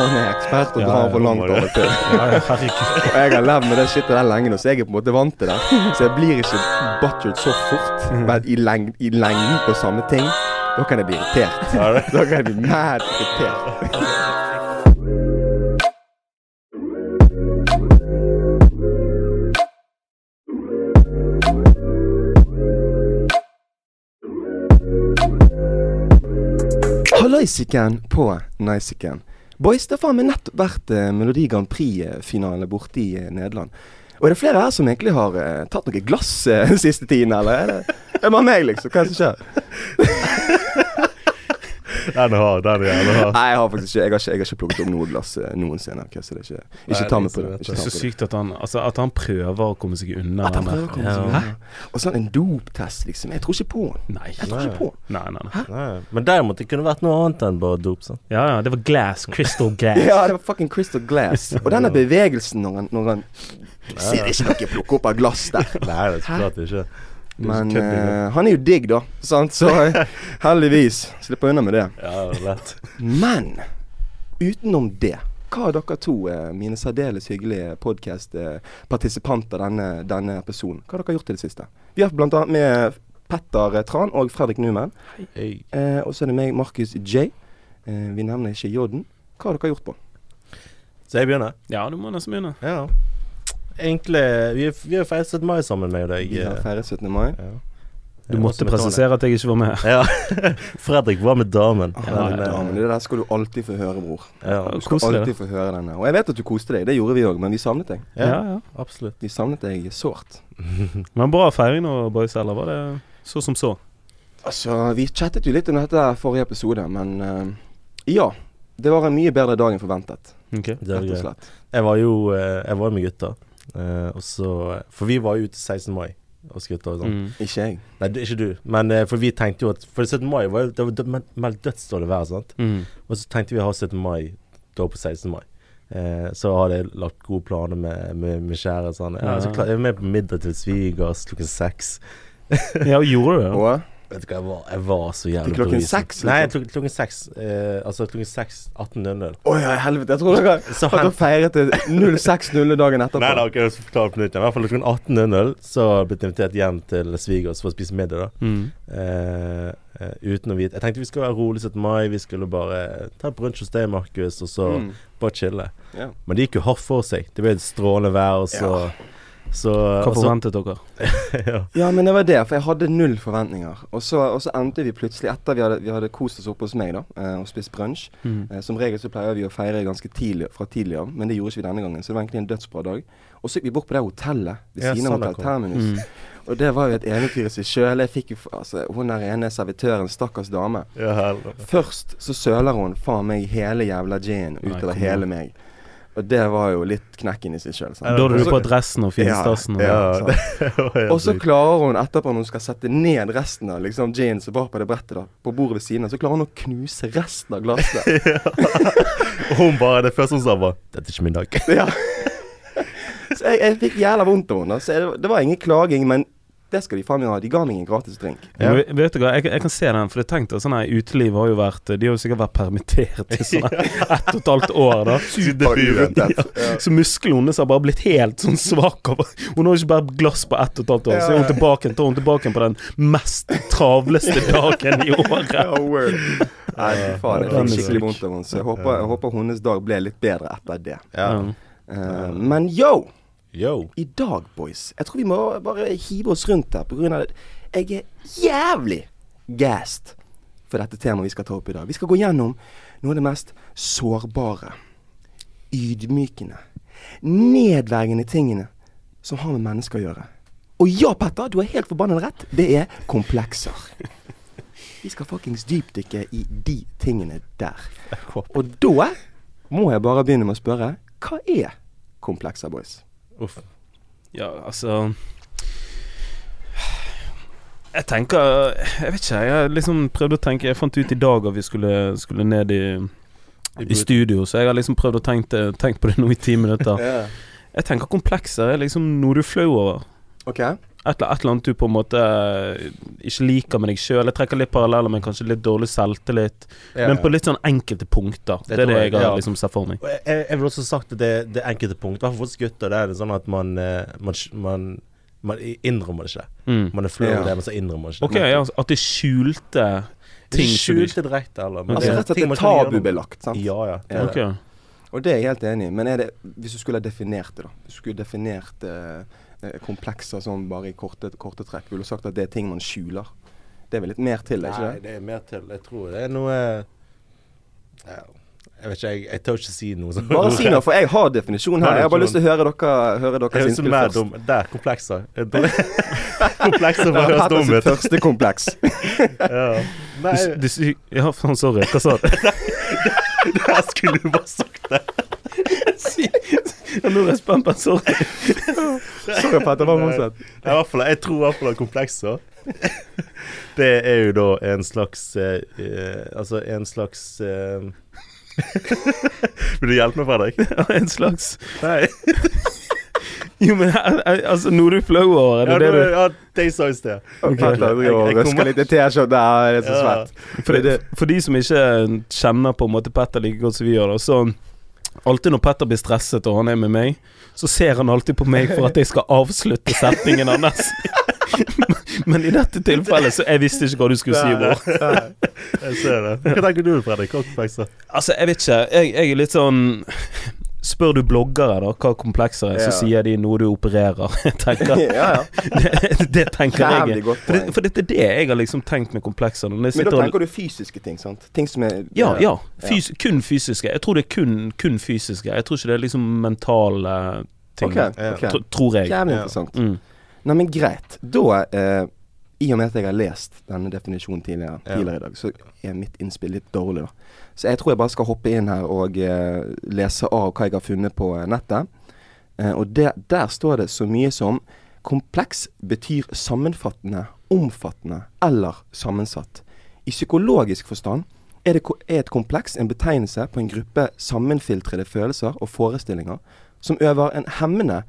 han er ekspert og drar for langt av og til. Og jeg har levd med det shitet der lenge nå, så jeg er på en måte vant til det. Så jeg blir ikke buttered så fort. Men i, leng i lengden på samme ting, da kan jeg bli irritert. Da kan jeg bli mad irritert. Hallaisiken på Niceken. Boys, det har faen meg nettopp vært eh, Melodi Grand Prix-finale borte i eh, Nederland. Og er det flere her som egentlig har eh, tatt noe glass eh, den siste tiden, eller? Er det, bare meg, liksom? Hva er det som skjer? Den er hard, den er jævlig hard. Nei, jeg har faktisk ikke Jeg har ikke, jeg har ikke plukket opp noe glass eh, noensinne. Okay, så det er ikke Ikke ta meg på det. Ikke Det er så sykt at han, altså, at han prøver å komme seg unna At han prøver å komme seg unna. Og sånn en doptest, liksom. Jeg tror ikke på den. Nei. Jeg tror ikke på. Nei, nei, nei. Nei, Men derimot, det kunne vært noe annet enn bare dop. sant? Ja, ja, det var glass. Crystal glass. Ja, det var fucking Crystal Glass. Og denne bevegelsen når han, når han Ser ikke noe plukke opp av glass der. Nei, det er så klart ikke. Men eh, han er jo digg, da. Sant? Så eh, heldigvis slipper unna med det. Ja, lett. Men utenom det, hva har dere to, eh, mine særdeles hyggelige podkast-partisipanter denne, denne episoden, hva har dere gjort i det siste? Vi har blant annet med Petter Tran og Fredrik Numen. Hey. Eh, og så er det meg, Markus J. Eh, vi nevner ikke J-en. Hva har dere gjort på? Så jeg begynner? Ja, du må nesten begynne. Ja. Egentlig Vi, vi har feiret 17. mai sammen med deg. Vi har eh, feiret 17. mai. Ja. Du måtte presisere at jeg ikke var med. Ja. Fredrik var med damen. Ja, Men, ja, damen. det der skal du alltid få høre, bror. ja, Du skal alltid få høre denne. Og jeg vet at du koste deg, det gjorde vi òg, men vi savnet deg. Ja, ja, ja. absolutt. Vi savnet deg sårt. Men bra feiring nå, boys. Eller var det så som så? Altså, vi chattet jo litt om dette forrige episode, men uh, ja. Det var en mye bedre dag enn forventet, Ok. Det var rett og slett. Jeg var jo eh, Jeg var med gutta. Eh, og så For vi var jo ute 16. mai og skuta og sånn. Mm. Ikke jeg. Nei, det, ikke du. Men uh, for vi tenkte jo at For 17. mai var jo Det var meldt dødsdårlig vær, sant. Mm. Og så tenkte vi å ha 17. mai da på 16. mai. Eh, så hadde jeg lagt gode planer med, med, med kjære. Sånn. Ja, så klar, jeg var med på middag til svigers klokken seks. Ja, gjorde du det? Og Vet du hva, jeg var, jeg var så jævlig Til klokken seks? seks, Nei, klok klokken, seks. Eh, altså klokken seks 18.00. Å ja, helvete. Jeg tror dere har hen- feiret det 06.00 dagen etterpå. Nei, da kan jeg forklare på nytt. I hvert fall klokken 18.00 så ble jeg invitert hjem til svigers for å spise middag. da Mm. eh, eh, Uten å vite Jeg tenkte vi skulle være rolig 17. mai. Vi skulle bare ta brunsj hos deg, Markus, og så Mm. bare chille. Yeah. Men det gikk jo hardt for seg. Det ble et strålende vær, og så Så, Hva forventet dere? ja. ja, men det var det, for jeg hadde null forventninger. Og så, og så endte vi plutselig, etter vi hadde, vi hadde kost oss oppe hos meg da, eh, og spist brunsj Mm. eh, Som regel så pleier vi å feire ganske tidlig fra tidlig av, men det gjorde ikke vi denne gangen. Så det var egentlig en dødsbra dag. Og så gikk vi bort på det hotellet ved siden av Hotell Terminus. Mm. Og det var jo et eventyr i seg sjøl. Altså, Hun der ene servitøren, stakkars dame. ja. Først så søler hun faen meg hele jævla ginen Nei, utover kom hele meg. Og det var jo litt knekken i seg sjøl. Da hadde du på dressen og finstasen Ja, Ja, Og så klarer hun etterpå, når hun skal sette ned resten av liksom, jeans og var på det brettet, da, på bordet ved siden av, så klarer hun å knuse resten av glasset. Og hun bare Det første hun sa, var 'Dette er ikke min dag'. ja. Så jeg, jeg fikk jævla vondt av henne. Så jeg, det var ingen klaging, men det skal de faen meg ha. De ga meg en gratis drink. Ja. Ja, vet- du hva, jeg, jeg kan se den, for jeg tenkte sånn her uteliv har jo vært De har jo sikkert vært permittert i sånn ett og et halvt år, da. Ja. Så musklene hennes har bare blitt helt sånn svak Hun har jo ikke bare glass på ett og et halvt år, så er hun tilbake, tar hun tilbake på den mest travleste dagen i året. Ja, word. Nei, fy faen. Jeg er fikk skikkelig vondt av henne. Så jeg håper, jeg håper hennes dag ble litt bedre etter det. Ja. Uh, men yo! Yo. I dag, boys Jeg tror vi må bare hive oss rundt her, av at jeg er jævlig gassed for dette temaet vi skal ta opp i dag. Vi skal gå gjennom noe av det mest sårbare, ydmykende, nedverdigende tingene som har med mennesker å gjøre. Og ja, Petter, du har helt forbannet rett. Det er komplekser. Vi skal fuckings dypdykke i de tingene der. Og da må jeg bare begynne med å spørre hva er komplekser, boys? Uff. Ja, altså Jeg tenker Jeg vet ikke, jeg har liksom prøvd å tenke Jeg fant ut i dag at vi skulle, skulle ned i, i studio, så jeg har liksom prøvd å tenke tenkt på det nå i ti minutter. Jeg tenker komplekser er liksom noe du er flau over. Ok. Et, eller- annet du på en måte eh, ikke liker med deg sjøl. Jeg trekker litt paralleller men kanskje litt dårlig selvtillit, Ja, men på litt sånn enkelte punkter. Det Det er det jeg, jeg har ja. liksom sett for meg. Jeg, jeg vil også sagt at det, det enkelte punkt, i hvert fall for gutter, det er det sånn at man, eh, man, man, man innrømmer det ikke. Mm. Man er flau Ja. over det, men så innrømmer man ikke Ok, ja, at det skjulte ting Det skjulte direkte, eller men Altså det rett og slett det er tabubelagt. sant? Ja, ja. Det okay. det. Og det er jeg helt enig i. Men er det, hvis du skulle ha definert det, da. Hvis du skulle definert eh, komplekser sånn bare i korte, korte trekk, ville du sagt at det er ting man skjuler? Det er vel litt mer til, er ikke Nei, det? det er mer til. Jeg tror det er noe ja, Jeg vet ikke, jeg, jeg tør ikke si noe Sånn. Bare si noe, for jeg har definisjon her. Jeg har bare lyst til å høre, dere, høre høres innspill først. dum Der, komplekser. komplekser for å høres dum ut. første kompleks. Ja. Nei, Du, du, ja, faen, sorry. Hva sa du? der skulle du bare sagt det. Ja, Nå er jeg spent på Sorry. Sorry, Petter. Hva motsatt? Ja, jeg tror i hvert fall at komplekser Det er jo da en slags eh, eh, Altså en slags eh, Vil du hjelpe meg, Fredrik? Ja, En slags Nei. Jo, men jeg- jeg- altså, nå er du flau over Ja, det? det, det du ja, det jeg sa i sted. Okay. Røsker kommer- litt i er det så Ja. svett. For, det, for de som ikke kjenner på en måte Petter like godt som vi gjør, da, så Alltid når Petter blir stresset og han er med meg, så ser han alltid på meg for at jeg skal avslutte setningen hans. Men i dette tilfellet så jeg visste ikke hva du skulle si, bror. Jeg ser det. Hva tenker du, Fredrik? Altså, jeg vet ikke. Jeg, jeg er litt sånn Spør du bloggere da hva komplekser er, så sier de noe du opererer. Tenker Ja, ja. Det, det tenker Jævlig jeg. godt For det, for det er det jeg har liksom tenkt med komplekser. Men da da og tenker du fysiske ting, sant? Ting som er Ja, ja. Fys kun fysiske. Jeg tror det er kun, kun fysiske. Jeg tror ikke det er liksom mentale ting. Okay, Ja. tror jeg. Jævlig Ja. interessant. Mm. Nei, men greit. Da, eh, i og med at jeg har lest denne definisjonen tidligere, tidligere i dag, så er mitt innspill litt dårlig, da. Så jeg tror jeg bare skal hoppe inn her og eh, lese av hva jeg har funnet på eh, nettet. Eh, og det, der står det så mye som Kompleks betyr sammenfattende, omfattende eller sammensatt. I psykologisk forstand er, det, er et kompleks en betegnelse på en gruppe sammenfiltrede følelser og forestillinger som øver en hemmende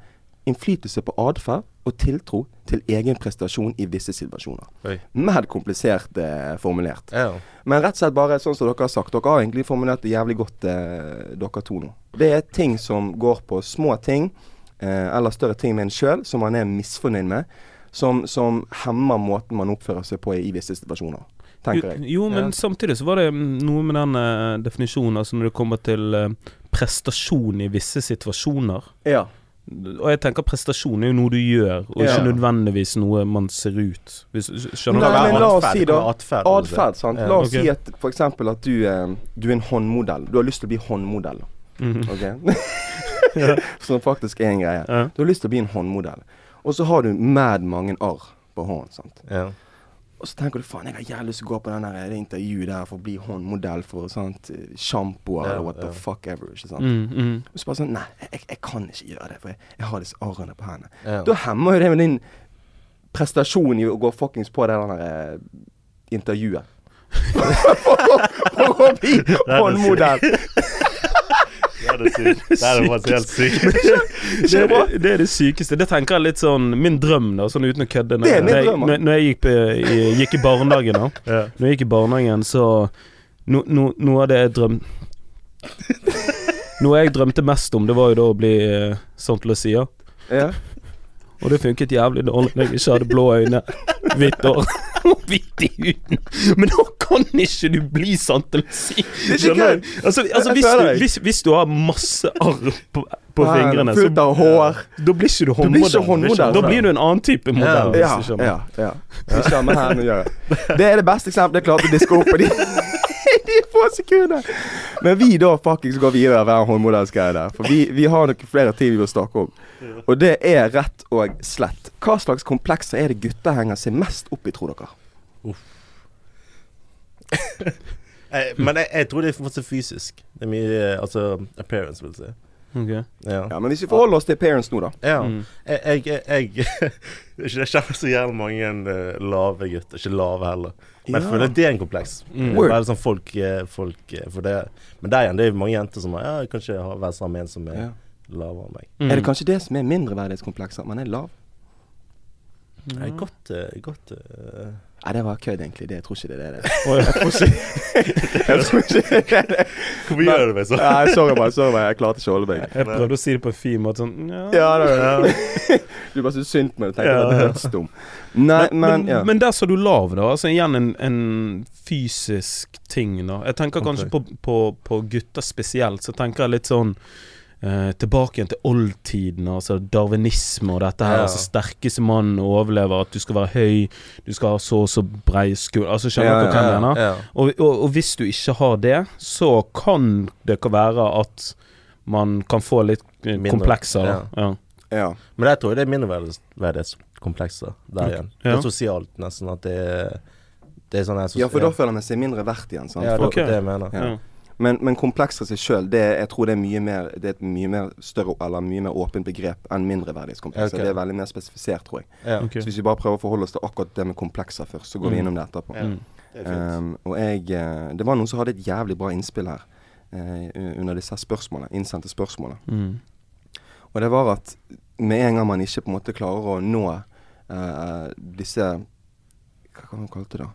innflytelse på atferd og tiltro til egen prestasjon i visse situasjoner. Oi. Mer komplisert eh, formulert. Ja. Men rett og slett bare sånn som dere har sagt. Dere har egentlig formulert det jævlig godt, eh, dere to nå. Det er ting som går på små ting, eh, eller større ting med en sjøl, som man er misfornøyd med. Som, som hemmer måten man oppfører seg på i visse situasjoner. Tenker Jo, jeg. jo, men Ja. samtidig så var det mm, noe med den eh, definisjonen, altså når det kommer til eh, prestasjon i visse situasjoner. Ja. Og jeg tenker prestasjon er jo noe du gjør, og ikke Ja. nødvendigvis noe man ser ut. Hvis, skjønner Nei, du? men la oss si da- er atferd, sant. Ja. La oss okay. si at f.eks. at du, eh, du er en håndmodell. Du har lyst til å bli håndmodell. Mhm. Ok? Som faktisk er en greie. Ja. Du har lyst til å bli en håndmodell. Og så har du mad mange arr på hånden. sant? Ja. Og så tenker du faen, jeg har jævlig lyst til å gå på den det intervjuet der for å bli håndmodell for sant, sjampoer Ja, eller what the fuck ever. ikke sant? Mm, mm. Og så bare sånn Nei, jeg, jeg kan ikke gjøre det, for jeg, jeg har disse arrene på hendene. Ja. Da hemmer jo det med din prestasjon i å gå fuckings på det der eh, intervjuet. For å bli håndmodell. Ja, det er sykt. Det er faktisk helt sykt. Det, er det, det er det sykeste. Det tenker jeg litt sånn min drøm, da, sånn uten å kødde. Når, Det er min når jeg- drøm. Når, jeg gikk, på, i, gikk i barnehagen, da. Ja. Når jeg gikk i barnehagen, så no, no, Noe av det jeg drøm... Noe jeg drømte mest om, det var jo da å bli eh, til å si, ja. Ja. Og det funket jævlig dårlig når jeg ikke hadde blå øyne, hvitt hår og hvitt i huden. Men nå kan ikke du bli til å si. ikke Skjønner du? Altså, altså hvis, du, hvis, hvis du har masse arr på, på Faen, fingrene, Fullt av hår. da blir ikke du håndmodell. håndmodell, Da da. blir du en annen type modell. hvis Ja, du skjønner. ja, ja. Vi har her nå, gjør jeg. Det er det beste eksempelet jeg klarte å diske opp på de, de få sekundene. Men vi da fuckings går videre hver håndmodellsgreie der. For vi, vi har noen flere ting vi vil snakke om. Og det er rett og slett. Hva slags komplekser er det gutter henger seg mest opp i, tror dere? Uff. Men jeg, jeg tror det er fortsatt fysisk. Det er mye eh, Altså appearance, vil jeg si. Okay. Ja. Ja, Men hvis vi forholder oss til parents nå, da. Ja. Mm. Jeg, jeg, jeg, jeg Jeg kjenner så jævlig mange eh, lave gutter. Ikke lave heller. Men jeg Ja. føler det er en kompleks. Mm. Bare sånn folk, eh, folk eh, For det Men der igjen, det er jo mange jenter som har Ja, jeg har vært sammen med en som er Ja. lavere enn meg. Mm. Er det kanskje det som er mindreverdighetskomplekser? Man er lav? Nei, godt, eh, godt eh, Nei, det var kødd, egentlig. Det, jeg tror ikke det er det. Jeg tror ikke, jeg tror ikke det er det. Hvorfor gjør du meg sånn? Nei, sorry, bare. Sorry, bare. Jeg klarte ikke å holde meg. Jeg prøvde å si det på en fin måte sånn ja. Ja, det var det. Du bare syntes synd på meg og tenkte Ja. at det hørtes dum. Nei, Men, men, men, ja. men der sa du lav, da. Altså igjen en, en fysisk ting, da. Jeg tenker kanskje okay. på, på, på gutter spesielt, så tenker jeg litt sånn eh, tilbake igjen til oldtiden, altså darwinisme og dette her. Ja. Altså sterkeste mann overlever, at du skal være høy, du skal ha så og så brei skulder Altså Skjønner Ja, du hva jeg ja, mener? Ja. Og, og, og hvis du ikke har det, så kan det være at man kan få litt eh, Mindre, komplekser. Da. Ja. ja. Men jeg tror det er mindreverdighetskomplekser der igjen. igjen. Det er sosialt, nesten. At det Det er sånn ja, for da føler man seg mindre verdt igjen. Sant? Ja, det For, Ok. er det jeg mener. Ja. Men, men komplekser seg sjøl, jeg tror det er mye mer Det er et mye mer større Eller mye mer åpent begrep enn mindreverdighetskomplekser. Okay. Det er veldig mer spesifisert, tror jeg. Ja. Okay. Så hvis vi bare prøver å forholde oss til akkurat det med komplekser først, så går vi Mm. innom det etterpå. Ja. Det. Um, og jeg eh, Det var noen som hadde et jævlig bra innspill her uh, under disse spørsmålene, innsendte spørsmålene. Mm. Og det var at med en gang man ikke på en måte klarer å nå uh, disse Hva kan man kalle det da?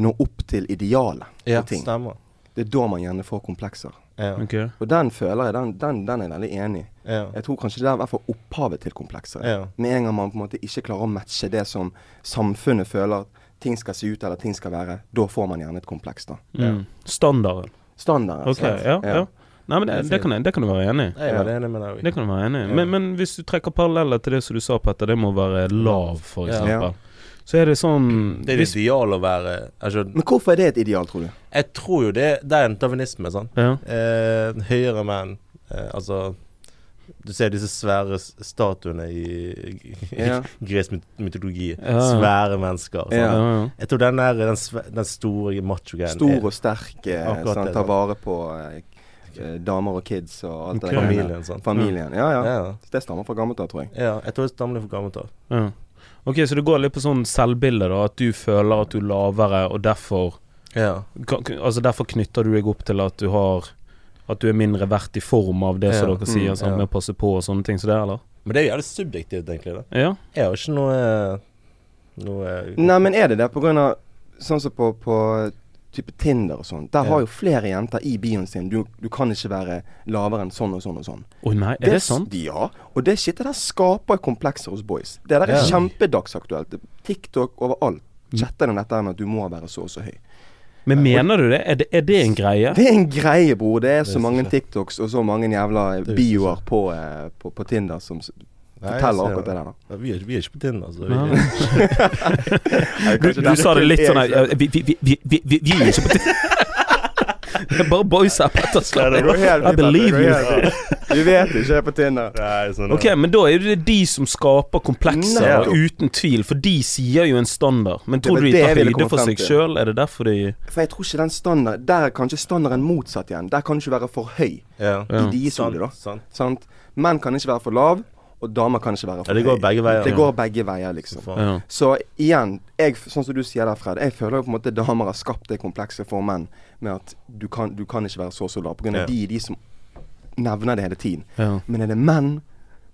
Nå opp til idealet ja, på ting. stemmer. Det er da man gjerne får komplekser. Ja. Okay. Og den føler jeg, den, den, den er jeg veldig enig i. Ja. Jeg tror kanskje det er i hvert fall opphavet til komplekser. Ja. Med en gang man på en måte ikke klarer å matche det som samfunnet føler ting skal se ut eller ting skal være, da får man gjerne et kompleks. da. Mm. Standarden. Standarden. Ok, sant? ja, ja. Nei, men det, Det kan jeg, det kan du være enig i. Jeg er enig med deg. Det kan du være enig i. Ja. Men, men hvis du trekker paralleller til det som du sa, Petter, det må være lav, for eksempel. Så er det sånn Det er hvis, et ideal å være altså, Men hvorfor er det et ideal, tror du? Jeg tror jo det Det er en darwinisme, sant. ja. Eh, høyere menn eh, Altså Du ser disse svære statuene i, i ja. gresk mytologi. Ja. Svære mennesker. Ja. Jeg tror den der den, svære, den store macho-greien Stor og sterk, det, tar vare på eh, eh, damer og kids og alt okay. det der. Familien, Sånn. Familien. Ja, ja. Ja. Det stammer fra gammelt av, tror jeg. ja. Jeg tror det stammer fra gammelt av. ja. Ok, så det går litt på sånn selvbilde, da. At du føler at du er lavere, og derfor Ja. Altså derfor knytter du deg opp til at du har At du er mindre verdt i form av det som Ja. dere sier, sånn, sant, ja. med å passe på og sånne ting som det, eller? Men det er jo jævlig subjektivt, egentlig. da Ja. Jeg har ikke noe Noe Nei, men er det det på grunn av Sånn som på, på type Tinder og sånn. Der har jo flere jenter i bioen sin du, du kan ikke være lavere enn sånn og sånn og sånn. Å nei, er det sant? Ja. Og det shitet der skaper komplekser hos boys. Det der er Ja. kjempedagsaktuelt. TikTok overalt chatter om dette med at du må være så og så høy. Men mener du det? Er det, er det en greie? Det er en greie, bror. Det er så mange TikToks og så mange jævla Det er bioer på, eh, på, på Tinder som forteller akkurat det der. Ja, Vi, er, vi er ikke på Tinder, så Nei. Du, du sa det litt sånn her Vi, vi, vi, vi, vi, vi, vi er ikke på Det er bare boys her, Petter. Slapp Det går helt I believe you. Vi vet ikke, jeg er på Tinder. Sånn, Ok, men da er det de som skaper komplekser, uten tvil. For de sier jo en standard. Men tror du de tar høyde for seg sjøl? Er det derfor de For jeg tror ikke den standard Der er kanskje standarden motsatt igjen. Der kan du ikke være for høy. Ja. Ja. I deres hode, da. Sant. Sant? Menn kan ikke være for lav, og damer kan ikke være for Ja, det går begge veier. Det går begge veier, liksom. Ja. Så igjen, jeg, sånn som du sier der, Fred, jeg føler jo på en måte damer har skapt det komplekset for menn med at du kan, du kan ikke være så så lav. På grunn av Ja. de, de som nevner det hele tiden. ja. Men er det menn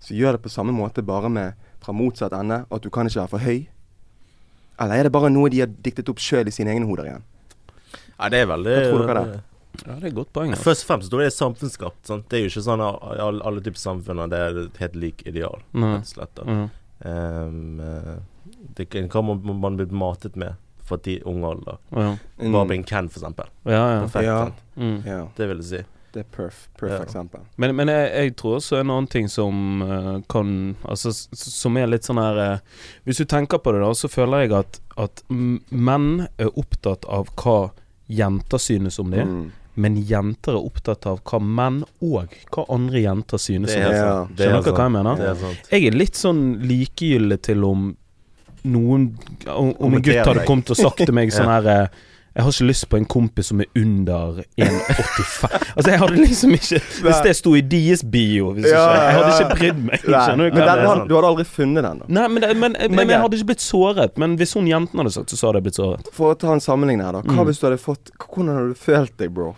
som gjør det på samme måte, bare med fra motsatt ende, at du kan ikke være for høy? Eller er det bare noe de har diktet opp sjøl i sine egne hoder igjen? Ja, det er veldig Hva tror dere det? Ja, det er et godt poeng. altså. Først og fremst da er det samfunnsskapt. Sant? Det er jo ikke sånn at alle, alle typer samfunn det er et helt lik ideal. Nei. Rett og slett. Ehm, eh, det kan hva man, man blir matet med fra de ung alder. Ja. Mm. Barbie Ken, for eksempel. Ja, ja. Perfekt. Ja. Mm. Ja, Det vil jeg si. det er perf, perf Ja. eksempel. Men, men jeg, jeg tror også en annen ting som uh, kan Altså som er litt sånn her uh, Hvis du tenker på det, da, så føler jeg at, at menn er opptatt av hva jenter synes om dem. Mm. Men jenter er opptatt av hva menn og hva andre jenter synes om er det. Ja. Det er Skjønner dere hva jeg mener? Er. Jeg er litt sånn likegyldig til om noen Om, om en gutt hadde kommet og sagt til meg sånn her eh, Jeg har ikke lyst på en kompis som er under 1,85 Altså, jeg hadde liksom ikke Hvis det sto i deres bio hvis Ja, ikke, Jeg hadde ikke brydd meg. Skjønner du hva jeg mener? du hadde aldri funnet den, da. Nei, men, men, men, Men jeg hadde ikke blitt såret. Men hvis hun jenten hadde sagt, så så hadde jeg blitt såret. For å ta en sammenligning her, da. Hva Mm. hvis du hadde fått Hvordan hadde du følt deg, bro?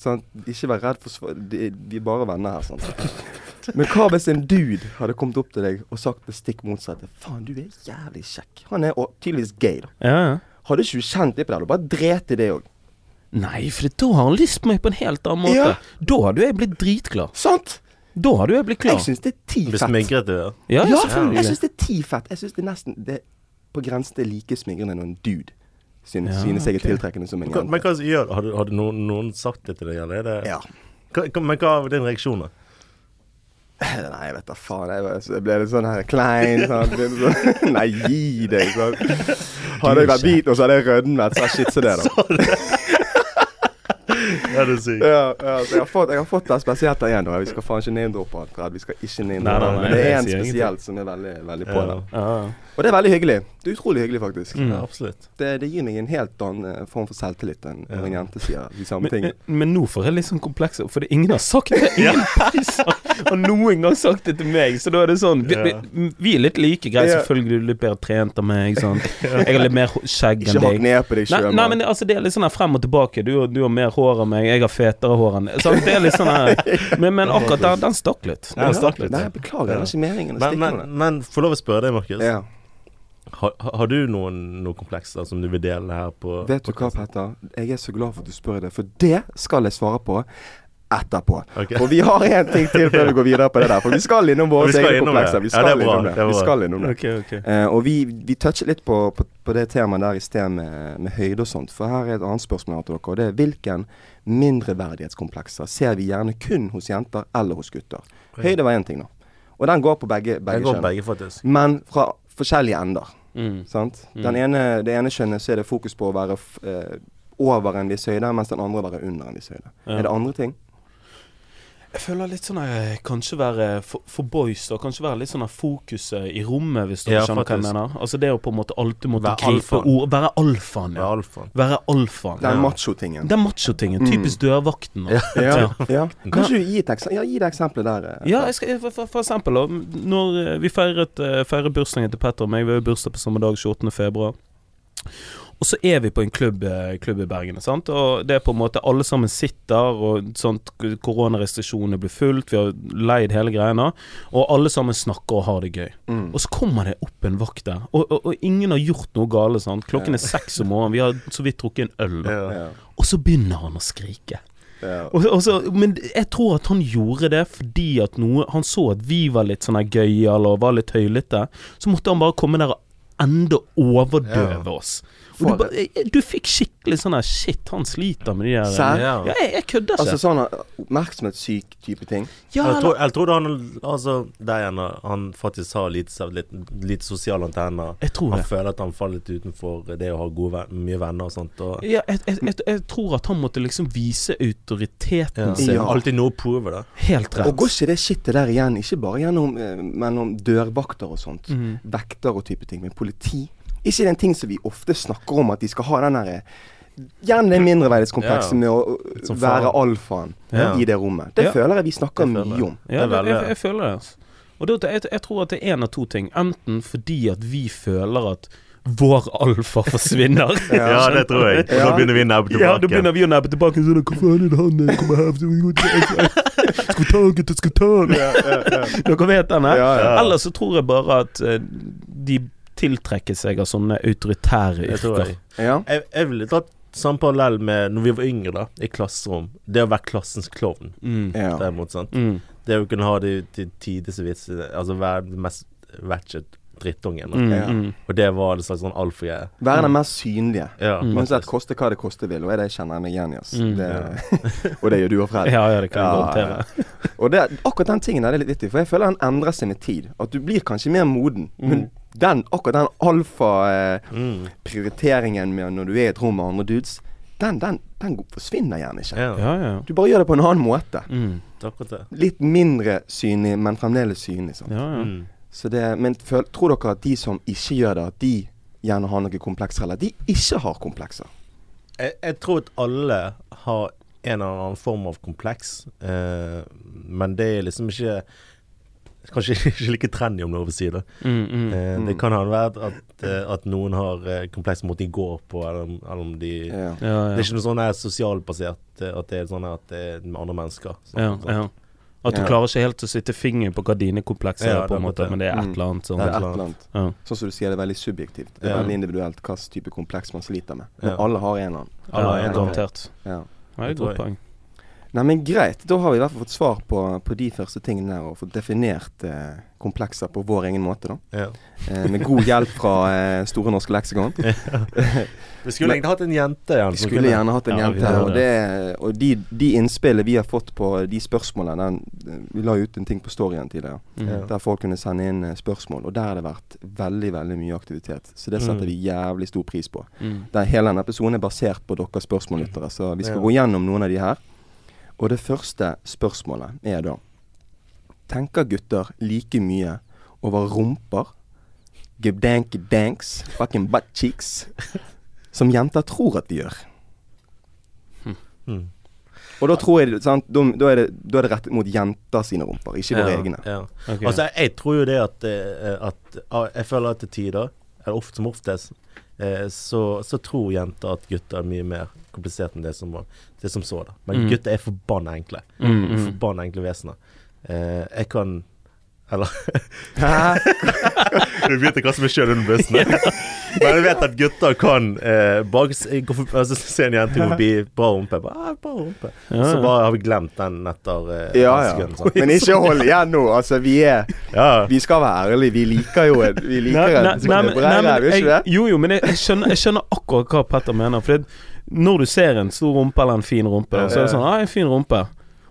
Sant? Ikke vær redd for svar... De, de er bare venner her, sant. Men hva hvis en dude hadde kommet opp til deg og sagt det stikk motsatte? Faen, du er jævlig kjekk. Han er tydeligvis gay, da. Ja, ja. Hadde ikke du kjent litt på det? Du bare dret i det òg. Nei, for da har han lyst på meg på en helt annen måte. Ja. Da hadde jeg blitt dritglad. Sant? Da hadde jeg blitt klar. Jeg syns det er ti Blir fett. smigret du, ja. Ja, ja, Ja, jeg syns det er ti fett. Jeg syns det er nesten det er på grensen til like smigrende når en dude synes, Ja, synes jeg er okay. tiltrekkende som en jente. Men hva gjør? Har, du- har du noen, noen sagt det til deg, eller er det Ja. hva, Men hva er din reaksjon, da? Nei, jeg vet da faen. Jeg, var- jeg ble litt sånn her klein. Sånn. Sånn, Nei, gi deg. Sånn. Hadde jeg vært hvit nå, så hadde jeg rødmet. Så shit, så det, da. Ja, det er sykt. Ja, ja, jeg har fått, jeg har fått det spesielt der igjen. Vi skal faen ikke name-droppe. Vi skal ikke name-droppe Men det er en spesielt som er veldig, veldig på Ja. det. Ja, ja. Og det er veldig hyggelig. Det er utrolig hyggelig, faktisk. Mm. Ja, absolutt. Det, det gir meg en helt annen eh, form for selvtillit enn når en jente sier de samme Men, tingene. men, men nå får jeg litt sånn komplekser, for det, ingen har sagt det. Ingen priser har noen gang sagt det til meg. Så da er det sånn Vi, vi, vi er litt like. Greit, Ja. selvfølgelig du er litt bedre trent enn meg. Sant? Jeg har litt mer skjegg Ikke enn hakk deg. ned på deg Nei, sjøl. nei, men altså det er litt sånn her frem og tilbake. Du, du har mer hår enn meg, jeg har fetere hår enn deg. Det er litt sånn her Men, men akkurat der, den stakk litt. Ja, den stakk litt. Nei, beklager. Det var ikke meningen å Men, stikke med det. men få lov å spørre deg, Markus. Ja. Har, har du noen, noen komplekser som du vil dele her på Vet du hva. Petter? Jeg er så glad for at du spør det, for det skal jeg svare på etterpå. Okay. Og vi har en ting til før vi går videre på det der, for vi skal innom våre skal egne innom komplekser. Vi skal er innom det. Vi skal innom det. Okay, okay. Uh, og vi, vi touchet litt på, på, på det temaet der i sted med, med høyde og sånt. For her er et annet spørsmål til dere, og det er hvilken mindreverdighetskomplekser ser vi gjerne kun hos jenter eller hos gutter? Høyde var én ting, da. Og den går på begge, begge kjønn. Men fra forskjellige ender. Mm. Sant? Mm. Den ene, det ene kjønnet så er det fokus på å være eh, over en viss høyde, mens den andre å være under en viss høyde. Ja. Er det andre ting? Jeg føler litt sånn Kanskje være for, for boys, da. Kanskje være litt sånn fokuset i rommet, hvis du Ja, skjønner hva jeg faktisk. mener. Altså det å på en måte alltid måtte Være gripe ord Være alfaen, Ja. Være alfaen. Den Ja. macho-tingen. Den machotingen. Mm. Typisk dørvakten. da. Ja. Ja, ja. Kanskje du gi et eksempel? Ja, gi det eksempelet der. eh, Ja, jeg skal, for, for, for eksempel da, Når eh, vi feiret feiret bursdagen til Petter og meg, vi har jo bursdag på samme dag, 28. februar. Og så er vi på en klubb, eh, klubb i Bergen. Sant? Og det er på en måte alle sammen sitter, og sånt koronarestriksjonene blir fulgt, vi har leid hele greiene. Og alle sammen snakker og har det gøy. Mm. Og så kommer det opp en vakt der, og, og, og ingen har gjort noe gale. Sant? Klokken er seks om morgenen, vi har så vidt drukket en øl. Ja. Og så begynner han å skrike. ja. Og, og så, men jeg tror at han gjorde det fordi at noe Han så at vi var litt sånn gøyale og var litt høylytte. Så måtte han bare komme der og enda overdøve Ja. oss. Du, ba- eh, du fikk skikkelig sånn her Shit, han sliter med de der Sær? Ja, jeg, jeg kødder ikke. Altså sånn eh, oppmerksomhetssyk type ting. ja, Jeg tror, jeg tror han Altså, der igjen, han faktisk har lite, litt, litt sosiale antenner. jeg tror Han det. føler at han faller litt utenfor det å ha gode, mye venner og sånt. Og, Ja, jeg, jeg, jeg, jeg tror at han måtte liksom vise autoriteten ja. sin. Ja. Alltid noe å prove, da. Helt rett. Og går ikke det skittet der igjen, ikke bare gjennom eh, mellom dørvakter og sånt, mm. vekter og type ting, men politi? Ikke det en ting som vi ofte snakker om, at de skal ha den derre Gjerne det mindreverdighetskomplekset Ja. med å uh, være alfaen i det rommet. Det føler jeg vi snakker Det mye om. Ja, Det jeg, jeg føler det. Altså. Og det, jeg, jeg tror at det er én av to ting. Enten fordi at vi føler at vår alfa forsvinner. Ja, det tror jeg. Og da begynner vi å nebbe tilbake. Ja, da begynner vi å nebbe tilbake. Sånn, Hva faen er det han eh, kommer her? Skal vi han, ta gutter, skal ta han. Dere vet den, her? Ja, ja. Eller så tror jeg bare at eh, de tiltrekker seg av sånne autoritære yrker. jeg. Ja. Jeg, jeg ville tatt samme parallell med når vi var yngre, da, i klasserom. Det å være klassens klovn, Mm. derimot. sant? Mm. Det å kunne ha de de tidligste vitsene, Altså være den mest ratchet drittungen. Mm. Ja. Mm. Og det var en slags sånn alfagreie. Være den mest synlige. Ja, Mm. Uansett, koste hva det koste vil. Og det kjenner jeg meg igjen i. Mm. ja. og det gjør du og Fred. Ja, ja, det kan jeg garantere. Og det, akkurat den tingen er det litt vittig, for jeg føler den endrer seg med tid. At du blir kanskje mer moden. Men den, akkurat den alfa-prioriteringen Mm. med når du er i et rom med andre dudes, den, den, den forsvinner gjerne ikke. Ja, Ja, ja. Du bare gjør det på en annen måte. Mm. Litt mindre synlig, men fremdeles synlig. Sant? ja, ja. Mm. Så det, men føl, tror dere at de som ikke gjør det, at de gjerne har noen komplekser, eller de ikke har komplekser? Jeg, jeg tror at alle har en eller annen form av kompleks, eh, men det er liksom ikke Kanskje ikke like trendy, om lov å si det. Mm, mm. Eh, Mm. Det kan ha vært at, eh, at noen har eh, kompleks mot de går på, eller, om- eller om de Ja. Ja, Det er ikke noe sånn sosialbasert, eh, at det er sånn at det er med andre mennesker. Sånn, Ja, sånn. At du Ja. klarer ikke helt å sitte fingeren på hva dine komplekser Ja, er, på en måte, det. men det er et Mm. eller annet sånn. Det er et et eller annet. Ja. Sånn som du sier, det er veldig subjektivt. Det er Ja. veldig individuelt hvilken type kompleks man sliter med. Men Ja. alle har en eller annen. Alle har ja, en garantert. Ja. Ja, det er et godt poeng. Nei, men greit. Da har vi i hvert fall fått svar på, på de første tingene der, og fått definert eh, komplekser på vår egen måte, da. Ja. Eh, med god hjelp fra eh, Store norske leksikon. Vi skulle egentlig hatt en jente igjen. Vi skulle kunne- gjerne hatt en Ja, jente her. Og, det, og de, de innspillene vi har fått på de spørsmålene den, Vi la ut en ting på storyen tidligere. Mm. Der folk kunne sende inn eh, spørsmål. Og der har det vært veldig veldig mye aktivitet. Så det setter Mm. vi jævlig stor pris på. Mm. Der hele denne episoden er basert på deres spørsmållyttere. Så vi skal Ja. gå gjennom noen av de her. Og det første spørsmålet er da Tenker gutter like mye over rumper, gebdanky-danks, fucking butt cheeks, som jenter tror at de gjør? Mm. Og da tror jeg sant, da, da, er det, da er det rettet mot jenter sine rumper, ikke våre Ja, egne. Ja. Okay. Altså, jeg, jeg tror jo det at, eh, at ah, Jeg føler at til tider, eller ofte som oftest, eh, så, så tror jenter at gutter er mye mer komplisert enn det som, det som så, da. Men Mm. gutter er forbanna enkle. Mm, mm. Forbanna enkle vesener. Eh, jeg kan Eller? Du vet hva som er sjøl under bussen. Men jeg vet at gutter kan eh, forbi, altså, se en jente gå forbi bra rumpe. Ah, bra rumpe. Ja, Så bare har vi glemt den etter eh, Ja, ja. Men ikke hold igjen nå. Altså, vi er Ja. Vi skal være ærlige. Vi liker jo en Vi liker en ræv, gjør ikke det? Jo, jo, men jeg, jeg, skjønner, jeg skjønner akkurat hva Petter mener. For det, når du ser en stor rumpe eller en fin rumpe, så er det sånn ah, 'En fin rumpe'.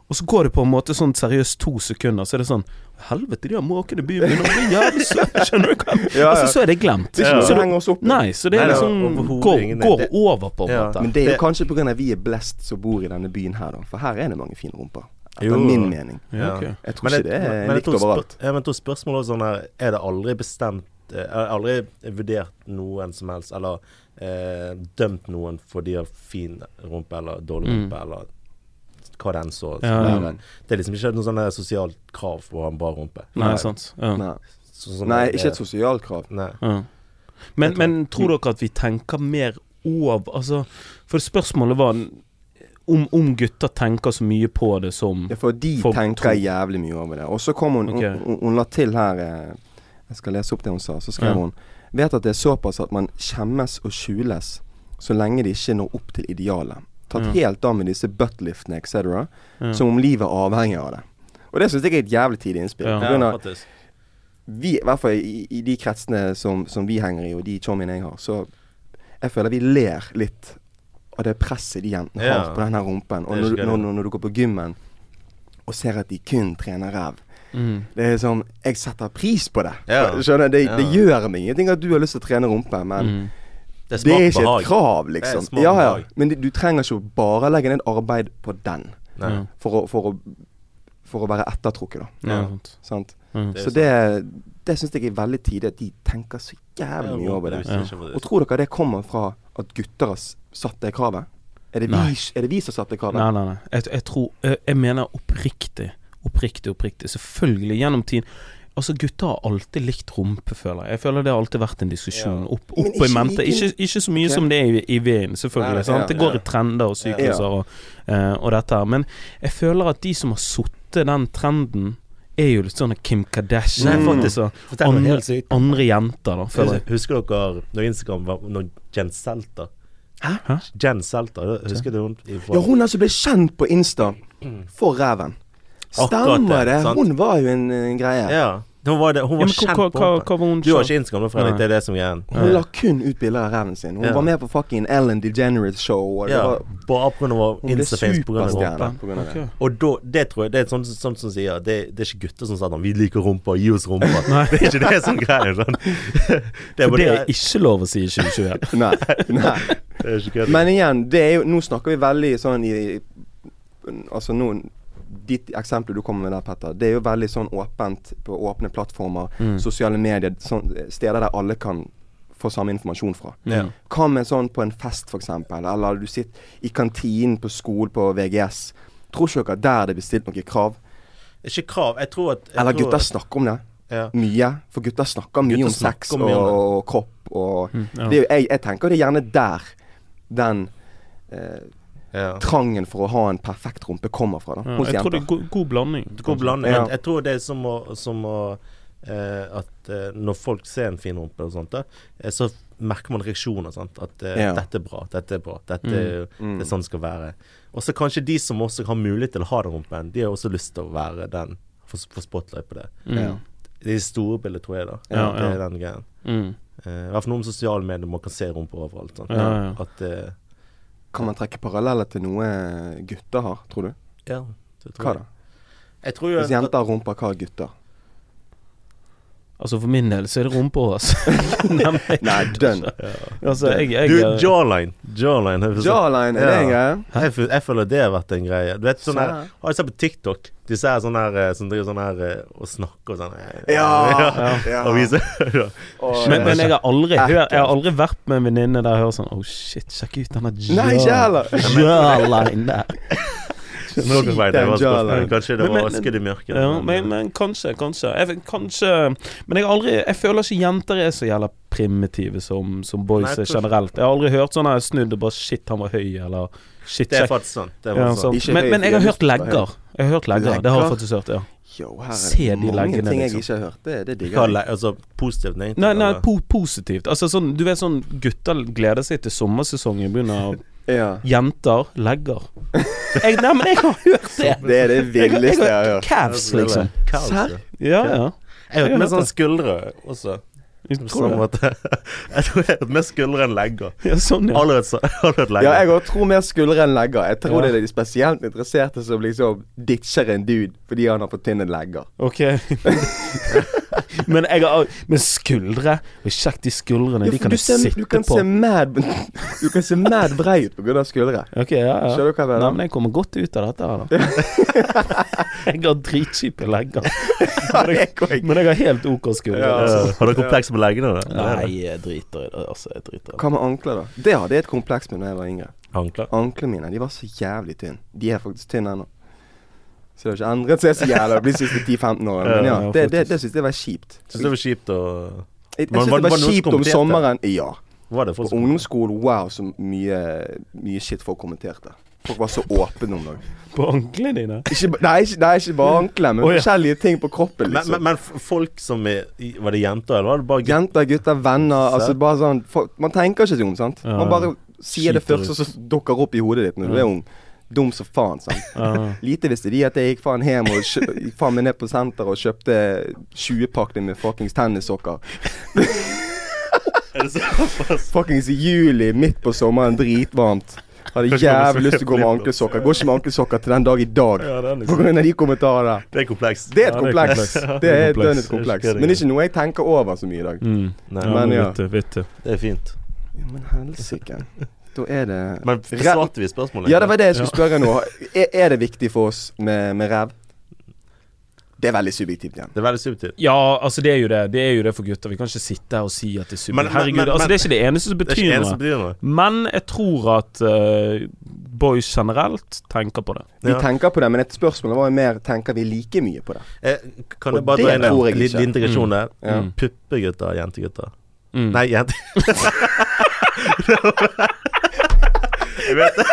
Og så går det på en måte sånn seriøst to sekunder, så er det sånn Helvete, de har måkene i byen. å bli jævlig søte. Skjønner du hva Ja, ja. Altså, så er det glemt. Det er ikke noe Så som du, henger oss opp i. nei, så det er Nei, det er liksom overhodet går, ingen- går det- over, på en Ja. måte. Men det er jo Det- kanskje pga. vi er blest som bor i denne byen her, da. For her er det mange fine rumper. Etter Jo. min mening. Ja, ok. Jeg tror Men ikke det er men likt overalt. Men jeg tror spørsmålet også sånn her Er det aldri bestemt eh, Er det aldri vurdert noen som helst, eller eh, dømt noen for de har fin rumpe eller dårlig Mm. rumpe, eller hva den så Ja, være. ja. Det er liksom ikke noe sånn sosialt krav for å ha en bra rumpe. Nei, sant. Ja. Nei, Så, sånn Nei ikke et sosialt krav. Nei. Ja. Men, tror- men tror dere at vi tenker mer over Altså, for spørsmålet var om, om gutter tenker så mye på det som Ja, for de For tenker tro. jævlig mye over det. Og så kom hun, okay. hun, hun, hun la til her eh, Jeg skal lese opp det hun sa. Så skrev Ja. hun Vet at det er såpass at man skjemmes og skjules så lenge de ikke når opp til idealet. Tatt Ja. helt av med disse buttliftene etc. ja. Som om livet er avhengig av det. Og det syns jeg er et jævlig tidlig innspill. Ja. Ja, faktisk. vi, i hvert fall i, i de kretsene som, som vi henger i, og de chommiene jeg har, så jeg føler vi ler litt av det presset de jentene Ja. har på den her rumpen. Og når, du- når, når, når du går på gymmen og ser at de kun trener ræv. Mm. Det er sånn Jeg setter pris på det. Ja. Skjønner Det, det Ja. gjør meg ingenting at du har lyst til å trene rumpe, men Mm. Det er det er ikke behag. et krav, Det er liksom. Ja, ja. Men du, trenger ikke å bare legge ned arbeid på den for å, for å, for å være ettertrukket, da. Ja, Ja. sant. Mm. Så det, det syns jeg er veldig tidlig at de tenker så jævlig mye over det. Og tror dere det kommer fra at gutter har satt det kravet? Er det, vi, er det vi som har satt det kravet? Nei, nei, nei. Jeg, jeg tror Jeg, jeg mener oppriktig. Oppriktig, oppriktig. Selvfølgelig, gjennom tid Altså, gutter har alltid likt rumpe, føler jeg. Jeg føler det har alltid vært en diskusjon Ja. opp, opp i mente. Ikke, ikke så mye okay. som det er i, i veien, selvfølgelig. Nei, sant? ja, det går ja. i trender og sykluser Ja. og, uh, og dette her. Men jeg føler at de som har sittet den trenden, er jo litt sånn Kim Kardashian Nei, faktisk. noe andre, andre jenter, da, føler jeg. Husker dere når Instagram var når Jen Selter Hæ? Hæ? Jen Selter, husker du hun? ifra- Ja, hun altså ble kjent på Insta for ræven. Stemmer det, det. sant? Hun var jo en, en greie. Ja. Hun var, det, hun var ja, kjent hva, på hva, hva var hun Du har ikke Instagram, Fredrik. Det er det som er greien. Hun la kun ut bilder av ræven sin. Hun Ja. var med på fucking Ellen DeGeneres show. Og det Ja, var, bare pga. Instaface på grunn av rumpa. Ok. Og da, det tror jeg Det er sånn, sånn som sier det, det er ikke gutter som sier sånn 'Vi liker rumpa, gi oss rumpa'. Nei. Det er ikke det som greier. Sånn. Det er For det er ikke lov å si i 2021. Nei. nei. det er ikke. Men igjen, det er jo Nå snakker vi veldig sånn i Altså nå Ditt eksempel du kommer med der, Petter, det er jo veldig sånn åpent på åpne plattformer, Mm. sosiale medier, sånn, steder der alle kan få samme informasjon fra. Ja. Hva med sånn på en fest, f.eks., eller du sitter i kantinen på skolen på VGS. Tror ikke dere der det blir stilt noen krav? Ikke krav. Jeg tror at jeg Eller tror gutter snakker om det ja. mye. For gutter snakker mye Gutter om sex og, og kropp og Mm, ja. det jo, jeg, jeg tenker det er gjerne der den eh, Ja. trangen for å ha en perfekt rumpe kommer fra. da Ja, jeg tror det er go god blanding. God blanding. Ja. Jeg, jeg tror det er som å, som å eh, At eh, når folk ser en fin rumpe og sånt, da, eh, så merker man reaksjoner. Sant? At eh, Ja. 'dette er bra', 'dette er bra', dette Mm. er, Mm. det er sånn det skal være. Og så kanskje de som også har mulighet til å ha den rumpen, de har også lyst til å være den, få spotlight på det. Mm. Det er det store bildet, tror jeg, da. Ja, det ja. er den greien. Mm. Eh, I hvert fall noe med sosiale medier, man kan se rumper overalt. Sant? Ja, ja. At eh, Kan man trekke paralleller til noe gutter har, tror du? Ja, det tror Hva jeg. da? Jeg tror jo Hvis jenter har rumper, hva har gutter? Altså For min del så er det rumpa hans. Nei, dønn. altså, jeg, jeg, Du, jawline. Jawline. er Jawline, er det en greie? Jeg, jeg føler det har vært en greie. Du vet sånn her Har du sett på TikTok? Disse her sånn her eh, som driver sånn her eh, og snakker og sånn. Ja, Ja! Ja. Og viser. Men, men jeg har aldri hør, Jeg har aldri vært med en venninne der jeg hører sånn Oh shit, sjekk ut denne jawline der. Det var spørsmålet. Kanskje det var men- Asked i mørket. Ja, men, men kanskje, kanskje. Jeg, kanskje Men jeg har aldri Jeg føler ikke jenter er så jævla primitive som, som boys Nei, er generelt. Jeg har aldri hørt sånn her snudd og bare Shit, han var høy, eller Shit, Det er faktisk sant. Det er Ja. Ikke Men, men jeg har hørt å legger. Jeg har hørt legger. Det har jeg faktisk hørt, ja. Yo, her er mange leggene, ting jeg liksom. ikke har hørt. Det, det digger jeg. altså positivt, nei? Nei, nei po positivt. Altså sånn Du vet sånn gutter gleder seg til sommersesongen begynner. Ja. Jenter legger. Jeg, nei, men jeg har hørt det! Det er det villeste jeg har hørt. Cavs, liksom. Cavs, ja. Ja, ja. Jeg har hørt med sånn skuldre også. Jeg tror det. måte. Jeg tror jeg har mer skuldre enn legger. Ja, sånn, ja. Allerede, har så- alle legger. Ja, jeg òg tror mer skuldre enn legger. Jeg tror Ja. det er de spesielt interesserte som liksom ditcher en dude fordi han har fått tynne legger. Ok. Men jeg har Men skuldre og Sjekk de skuldrene. Ja, de kan du, ser, sitte du kan på. se mad Du kan se mad brei ut pga. skuldre. Okay, ja, ja. Skjønner du hva jeg mener? Nei, men jeg kommer godt ut av dette her, da. jeg har dritkjipe legger. Men jeg, men jeg har helt OK skuldre. Ja. Altså. Har du komplekser med leggene? da? Nei, jeg driter i det. Altså, jeg driter i det. Hva med ankler, da? Det hadde jeg et kompleks med da jeg var yngre. Ankler? Anklene mine de var så jævlig tynne. De er faktisk tynne ennå. Så det har ikke endret seg så jævla de siste 10-15 årene. Men ja, det, det, det synes jeg var kjipt. Syns det var kjipt å Jeg, jeg Var- synes det var kjipt om sommeren. Ja. Var det På ungdomsskolen, wow, så mye, mye shit folk kommenterte. Folk var så åpne om dagen. På anklene dine? Ikke, nei, ikke, nei, ikke bare ankler, men oh, ja. forskjellige ting på kroppen. liksom men, men men folk som er Var det jenter, eller var det bare gutter? Jenter, gutter, venner. Altså bare sånn folk, Man tenker ikke sånn, om, sant? Ja. Man bare sier det først, og så dukker opp i hodet ditt når du er ung. Dum som faen, sant. Ja. Lite visste de at jeg gikk faen hjem og kjø gikk faen meg ned på senteret og kjøpte 20-pakning med fuckings tennissokker. Er? Fuckings i juli, midt på sommeren, dritvarmt. Hadde jævlig lyst til å gå med ankelsokker. Går ikke med ankelsokker til den dag i dag. Ja, er På liksom grunn av de kommentarene. Det er komplekst. Det er et Ja, det er kompleks. kompleks. Det er Det er et kompleks. dønn kompleks. Det Men ikke noe jeg tenker over så mye i dag. Mm. Nei, Men ja. Vet du, det er fint. Ja, men helsike. Da er det Men besvarte vi spørsmålet? Ja, det var det jeg skulle spørre nå. Er, er det viktig for oss med, med ræv? Det er veldig subjektivt igjen. Det er veldig subjektivt. Ja, altså det er jo det. Det er jo det for gutter. Vi kan ikke sitte her og si at det er subjektivt. Herregud, men- altså det er ikke det eneste som betyr ikke noe. eneste betyr noe. Men jeg tror at uh, boys generelt tenker på det. Vi Ja. tenker på det, men et spørsmål var jo mer Tenker vi like mye på det? Eh, kan Og jeg bare det dra inn en liten integrasjon der? Ja. Mm. Puppegutter, jentegutter. Mm. Nei, jenter Jeg vet det.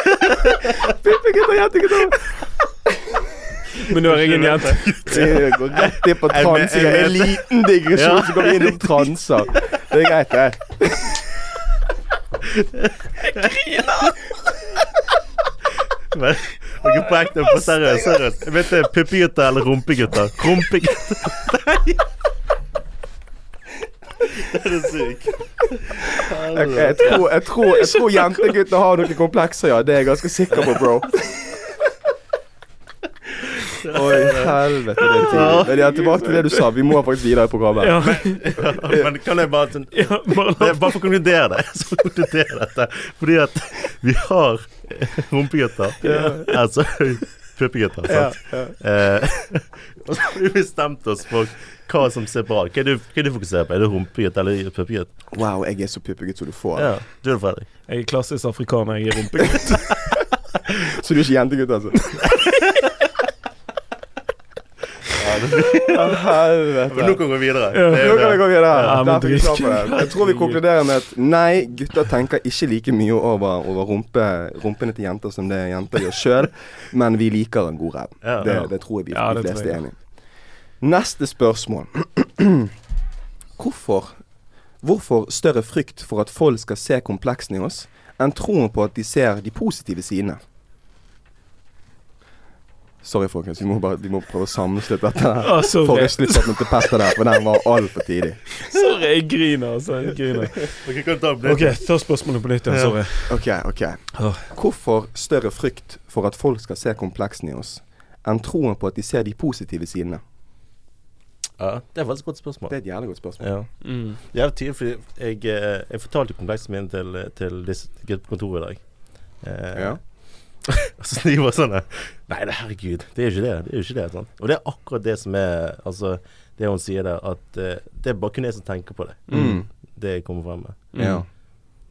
Puppegutter, jentegutter! Men nå er jeg en jente. Det går rett inn på Jeg men- transing. En liten digresjon, så går vi inn og transer. Det er greit, det. Jeg Men, ok, på ekte, på seriøst. seriøst. Jeg vet det er puppegutter eller rumpegutter. Rumpegutter. Nei. Det du syk? Jeg, jeg, tror, jeg, tror, jeg tror jenteguttene har noen komplekser, ja. Det er jeg ganske sikker på, bro. Oi, helvete, det er tidlig. Men ja, tilbake til det du sa. Vi må faktisk videre i programmet. Ja, Men kan jeg bare sånn ja, bare er Bare for å konkludere det. Så konkludere dette. Fordi at vi har rumpegutter. rumpegutter. Altså puppegutter. Ja, Sant? ja. Eh, og så har vi bestemt oss for hva som ser bra. Hva er det hva er du fokuserer på? Er det rumpegutt eller puppegutt? Wow, jeg er så puppegutt som du får. Ja. Du er det, Fredrik. Jeg er klassisk afrikaner, jeg er rumpegutt. Så du er ikke jentegutt, altså? Helvete. Men nå kan vi gå videre. Ja. Nå kan vi gå videre. Ja, men vi. Jeg tror vi konkluderer med at nei, gutter tenker ikke like mye over, over rumpe, rumpene til jenter som det jenter gjør sjøl, men vi liker en god ræv. Ja, det, det tror jeg vi Ja, de fleste er enig i. Neste spørsmål. Hvorfor Hvorfor større frykt for at folk skal se kompleksene i oss, enn troen på at de ser de positive sidene? Sorry, folkens. Vi må, bare, vi må prøve å sammenslute dette. her. Å, sorry. Forrige til Petter der, for den var altfor tidlig. Sorry, jeg griner, altså. Jeg griner. Ok, kan ta spørsmålet på nytt igjen. Ja. Sorry. Ok, ok. Hvorfor større frykt for at folk skal se kompleksene i oss, enn troen på at de ser de positive sidene? Ja, det er et et godt spørsmål. Det er et jævlig godt spørsmål. Ja. Mm. Jeg, tydelig, fordi jeg, eh, jeg fortalte komplekset kompleksen min til, til disse på kontoret i dag. Eh, Ja. så de var sånn Nei, det, herregud, det er jo ikke det. Det er ikke det sånn. Og det er akkurat det som er Altså, det hun sier der, at eh, det er bare kun jeg som tenker på det. Mm. Det jeg kommer frem med. Ja.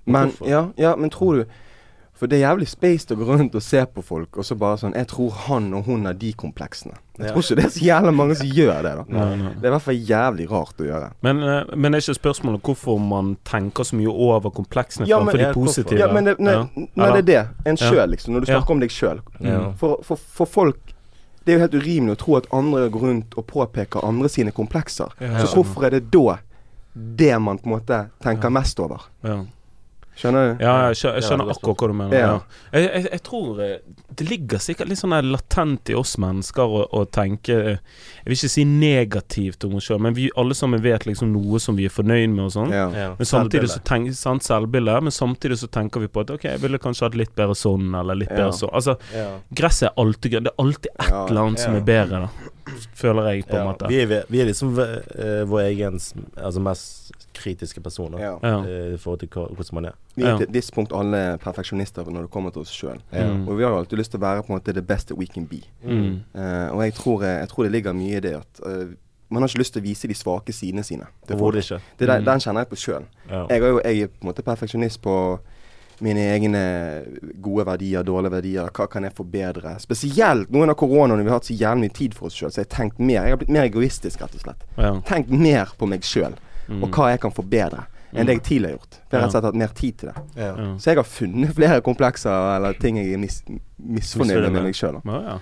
Men, ja, ja, men tror du For det er jævlig spaced å gå rundt og se på folk, og så bare sånn Jeg tror han og hun har de kompleksene. Jeg Ja. tror ikke det er så jævlig mange som gjør det, da. Nei, nei. Det er i hvert fall jævlig rart å gjøre. Men, men det er ikke spørsmålet hvorfor man tenker så mye over kompleksene Ja, framfor de positive? Ja, men det, nei, Ja. nei, det er det. En Ja. sjøl, liksom. Når du Ja. snakker om deg sjøl. Ja. For, for, for folk Det er jo helt urimelig å tro at andre går rundt og påpeker andre sine komplekser. Ja. Så hvorfor er det da det man på en måte tenker mest over? Ja. Skjønner du? Ja, jeg skjønner, jeg skjønner er akkurat hva du mener. Ja. Ja. Jeg, jeg, jeg tror eh, det ligger sikkert litt sånn latent i oss mennesker å, å tenke eh, Jeg vil ikke si negativt om oss sjøl, men vi alle sammen vet liksom noe som vi er fornøyd med og sånn. Ja. Men samtidig så tenker sant, selvbilde, men samtidig så tenker vi på at ok, jeg ville kanskje hatt litt bedre sånn, eller litt Ja. bedre sånn. Altså, ja. gresset er alltid grønt. Det er alltid et eller annet som er bedre, da. Føler jeg, på en Ja, måte. vi, er, vi er liksom uh, vår egen altså mest kritiske personer Ja. Eh, i forhold til hvordan man er. Vi er til et visst punkt alle perfeksjonister når det kommer til oss sjøl. Mm. Og vi har jo alltid lyst til å være på en måte the best we can be. Mm. Uh, og jeg tror, jeg tror det ligger mye i det at uh, man har ikke lyst til å vise de svake sidene sine. Det, det ikke. Det der, Mm. Den kjenner jeg på sjøl. Ja. Jeg, er jo- jeg er på en måte perfeksjonist på mine egne gode verdier, dårlige verdier. Hva kan jeg forbedre? Spesielt nå under koronaen når vi har hatt så jævlig mye tid for oss sjøl. Så jeg har tenkt mer. Jeg har blitt mer egoistisk, rett og slett. Ja. Tenkt mer på meg sjøl. Og hva jeg kan forbedre, enn det jeg tidligere har gjort. For jeg har rett og slett hatt mer tid til det. Ja. Ja. Så jeg har funnet flere komplekser eller ting jeg er mis misfornøyd med med. meg sjøl.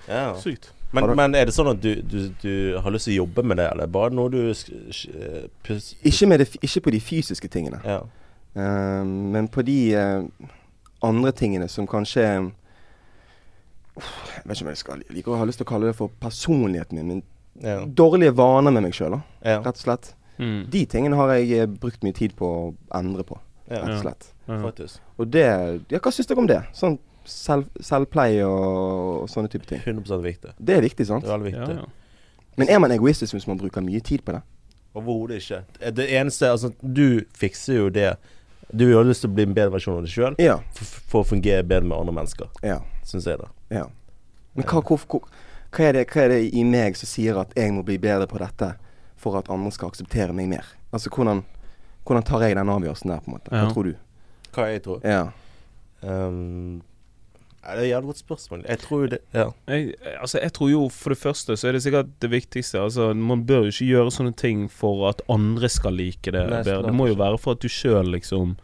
Ja. Sykt. Men, men er det sånn at du, du, du har lyst til å jobbe med det, eller bare noe du Ikke, med det ikke på de fysiske tingene, Ja. eh, men på de uh, andre tingene som kanskje uh, Jeg vet ikke om jeg skal jeg liker å ha lyst til å kalle det for personligheten min, men Ja. dårlige vaner med meg sjøl, Ja. rett og slett. Mm. De tingene har jeg eh, brukt mye tid på å endre på, rett og slett. Ja. Faktisk. Og det Ja, hva syns dere om det? Sånn selv, selvpleie og, og sånne type ting. 100 viktig. Det er viktig, sant? Det er Ja, viktig. ja. Men er man egoistisk hvis man bruker mye tid på det? Overhodet ikke. Det eneste Altså, du fikser jo det. Du har lyst til å bli en bedre versjon av deg sjøl Ja. for, for å fungere bedre med andre mennesker, Ja. syns jeg, da. ja. Men hva, hvor, hvor, hva, er det, hva er det i meg som sier at jeg må bli bedre på dette for at andre skal akseptere meg mer? Altså hvordan, hvordan tar jeg den avgjørelsen der, på en måte? Hva Ja. tror du? Hva jeg tror? Ja. Um, det er et jævlig godt spørsmål. Jeg tror jo det Ja. Jeg, altså, jeg tror jo for det første så er det sikkert det viktigste. Altså, man bør jo ikke gjøre sånne ting for at andre skal like det Nei, bedre. Det må jo være for at du sjøl liksom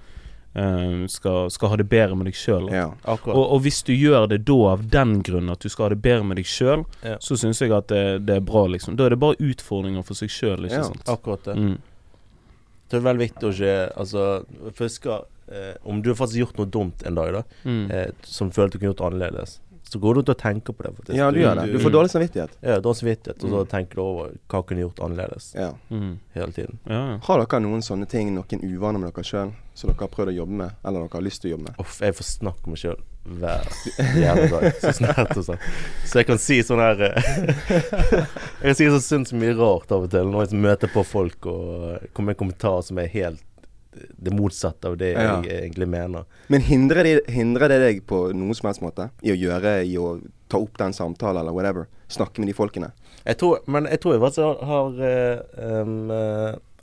skal, skal ha det bedre med deg sjøl. ja. Og, og hvis du gjør det da av den grunn at du skal ha det bedre med deg sjøl, Ja. så syns jeg at det, det er bra, liksom. Da er det bare utfordringer for seg sjøl, ikke Ja. sant. Akkurat det. Mm. Det er veldig viktig å ikke Altså, først skal eh, Om du har faktisk gjort noe dumt en dag, da, Mm. eh, som føler at du kunne gjort annerledes, så går du til og tenker på det. faktisk. ja, du gjør det. Du får dårlig samvittighet. Ja, dårlig samvittighet, og så Mm. tenker du over hva kunne gjort annerledes Ja. Mm. hele tiden. Ja, ja. Har dere noen sånne ting, noen uvaner med dere sjøl, som dere har prøvd å jobbe med, eller dere har lyst til å jobbe med? Uff, jeg får snakke om meg sjøl hver jævla dag. Så snart og sånn. Så jeg kan si sånn her eh, Jeg kan si så så mye rart av og til når jeg møter på folk og kommer med kommentarer som er helt det motsatte av det Ja. jeg egentlig mener. Men hindrer det, hindrer det deg på noen som helst måte i å gjøre, i å ta opp den samtalen, eller whatever? Snakke med de folkene? Jeg tror, men jeg tror jeg faktisk har, um,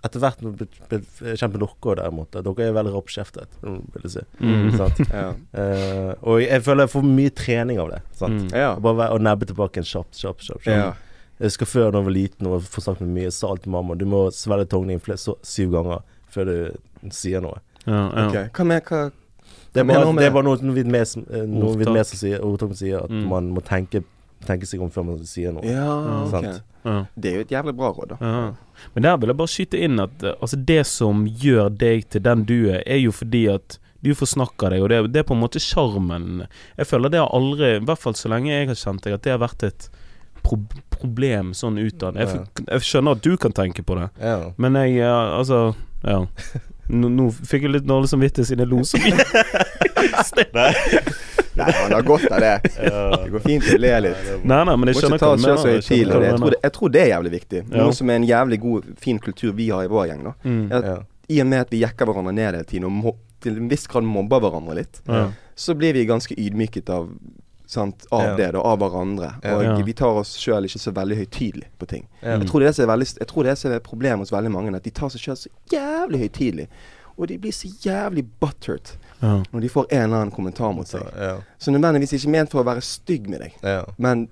etter hvert blitt, blitt dere derimot. Dere er veldig rappkjeftet, vil jeg si. Mm. Sant? Ja. uh, og jeg føler jeg får mye trening av det. Sant? Mm. Ja. Bare å nebbe tilbake en kjapt, kjapt, kjapt. kjapt. ja. Jeg husker før da jeg var liten og får snakket med mye, sa alltid mamma du må svelge tungen din flest så, syv ganger før du sier noe. Ja, ja. Ok, Hva med hva Det er bare, er noe noe Vidmes eh, sier, som sier at Mm. man må tenke, tenke seg om før man sier noe. Ja, okay. Sant. ja. Det er jo et jævlig bra råd, da. Ja. Men der vil jeg bare skyte inn at eh, altså det som gjør deg til den du er, er jo fordi at du forsnakker deg, og det, det er på en måte sjarmen. Jeg føler det har aldri, i hvert fall så lenge jeg har kjent deg, at det har vært et pro problem sånn utad. Jeg, jeg skjønner at du kan tenke på det, Ja. men jeg eh, Altså, ja. Nå, nå fikk jeg litt dårlig samvittighet siden jeg lo så mye. Nei. Man har godt av det. Det går fint å le litt. Nei, nei, men jeg skjønner hva du mener. Jeg Jeg, tror det- jeg tror det er jævlig viktig. Ja. Noe som er en jævlig god, fin kultur vi har i vår gjeng. da Mm. Ja. I og med at vi jekker hverandre ned hele tiden og må, til en viss grad mobber hverandre litt, Ja. så blir vi ganske ydmyket av Sant, av Ja. det, da, av hverandre. Og Ja. vi tar oss sjøl ikke så veldig høytidelig på ting. Ja. Jeg tror det er så veldig Jeg tror det er et problem hos veldig mange, at de tar seg sjøl så jævlig høytidelig. Og de blir så jævlig buttered Ja. når de får en eller annen kommentar mot seg. Ja. Så nødvendigvis ikke ment for å være stygg med deg, ja. men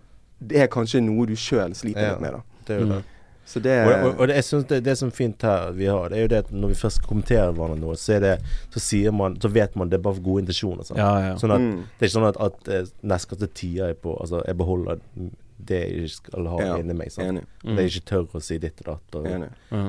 det er kanskje noe du sjøl sliter Ja. litt med, da. Det er jo Mm. det. Så det Og, og, og det, jeg synes det, det som er fint her vi har, det er jo det at når vi først kommenterer hverandre noe, så er det Så sier man Så vet man det er bare for gode intensjoner. Sånn. Ja, ja. Sånn at mm. Det er ikke sånn at, at eh, neste tier jeg på Altså, jeg beholder det jeg skal ha Ja, inni meg. Sant? Enig. Mm. Det er ikke tør å si ditt og datt. Og, enig. Ja.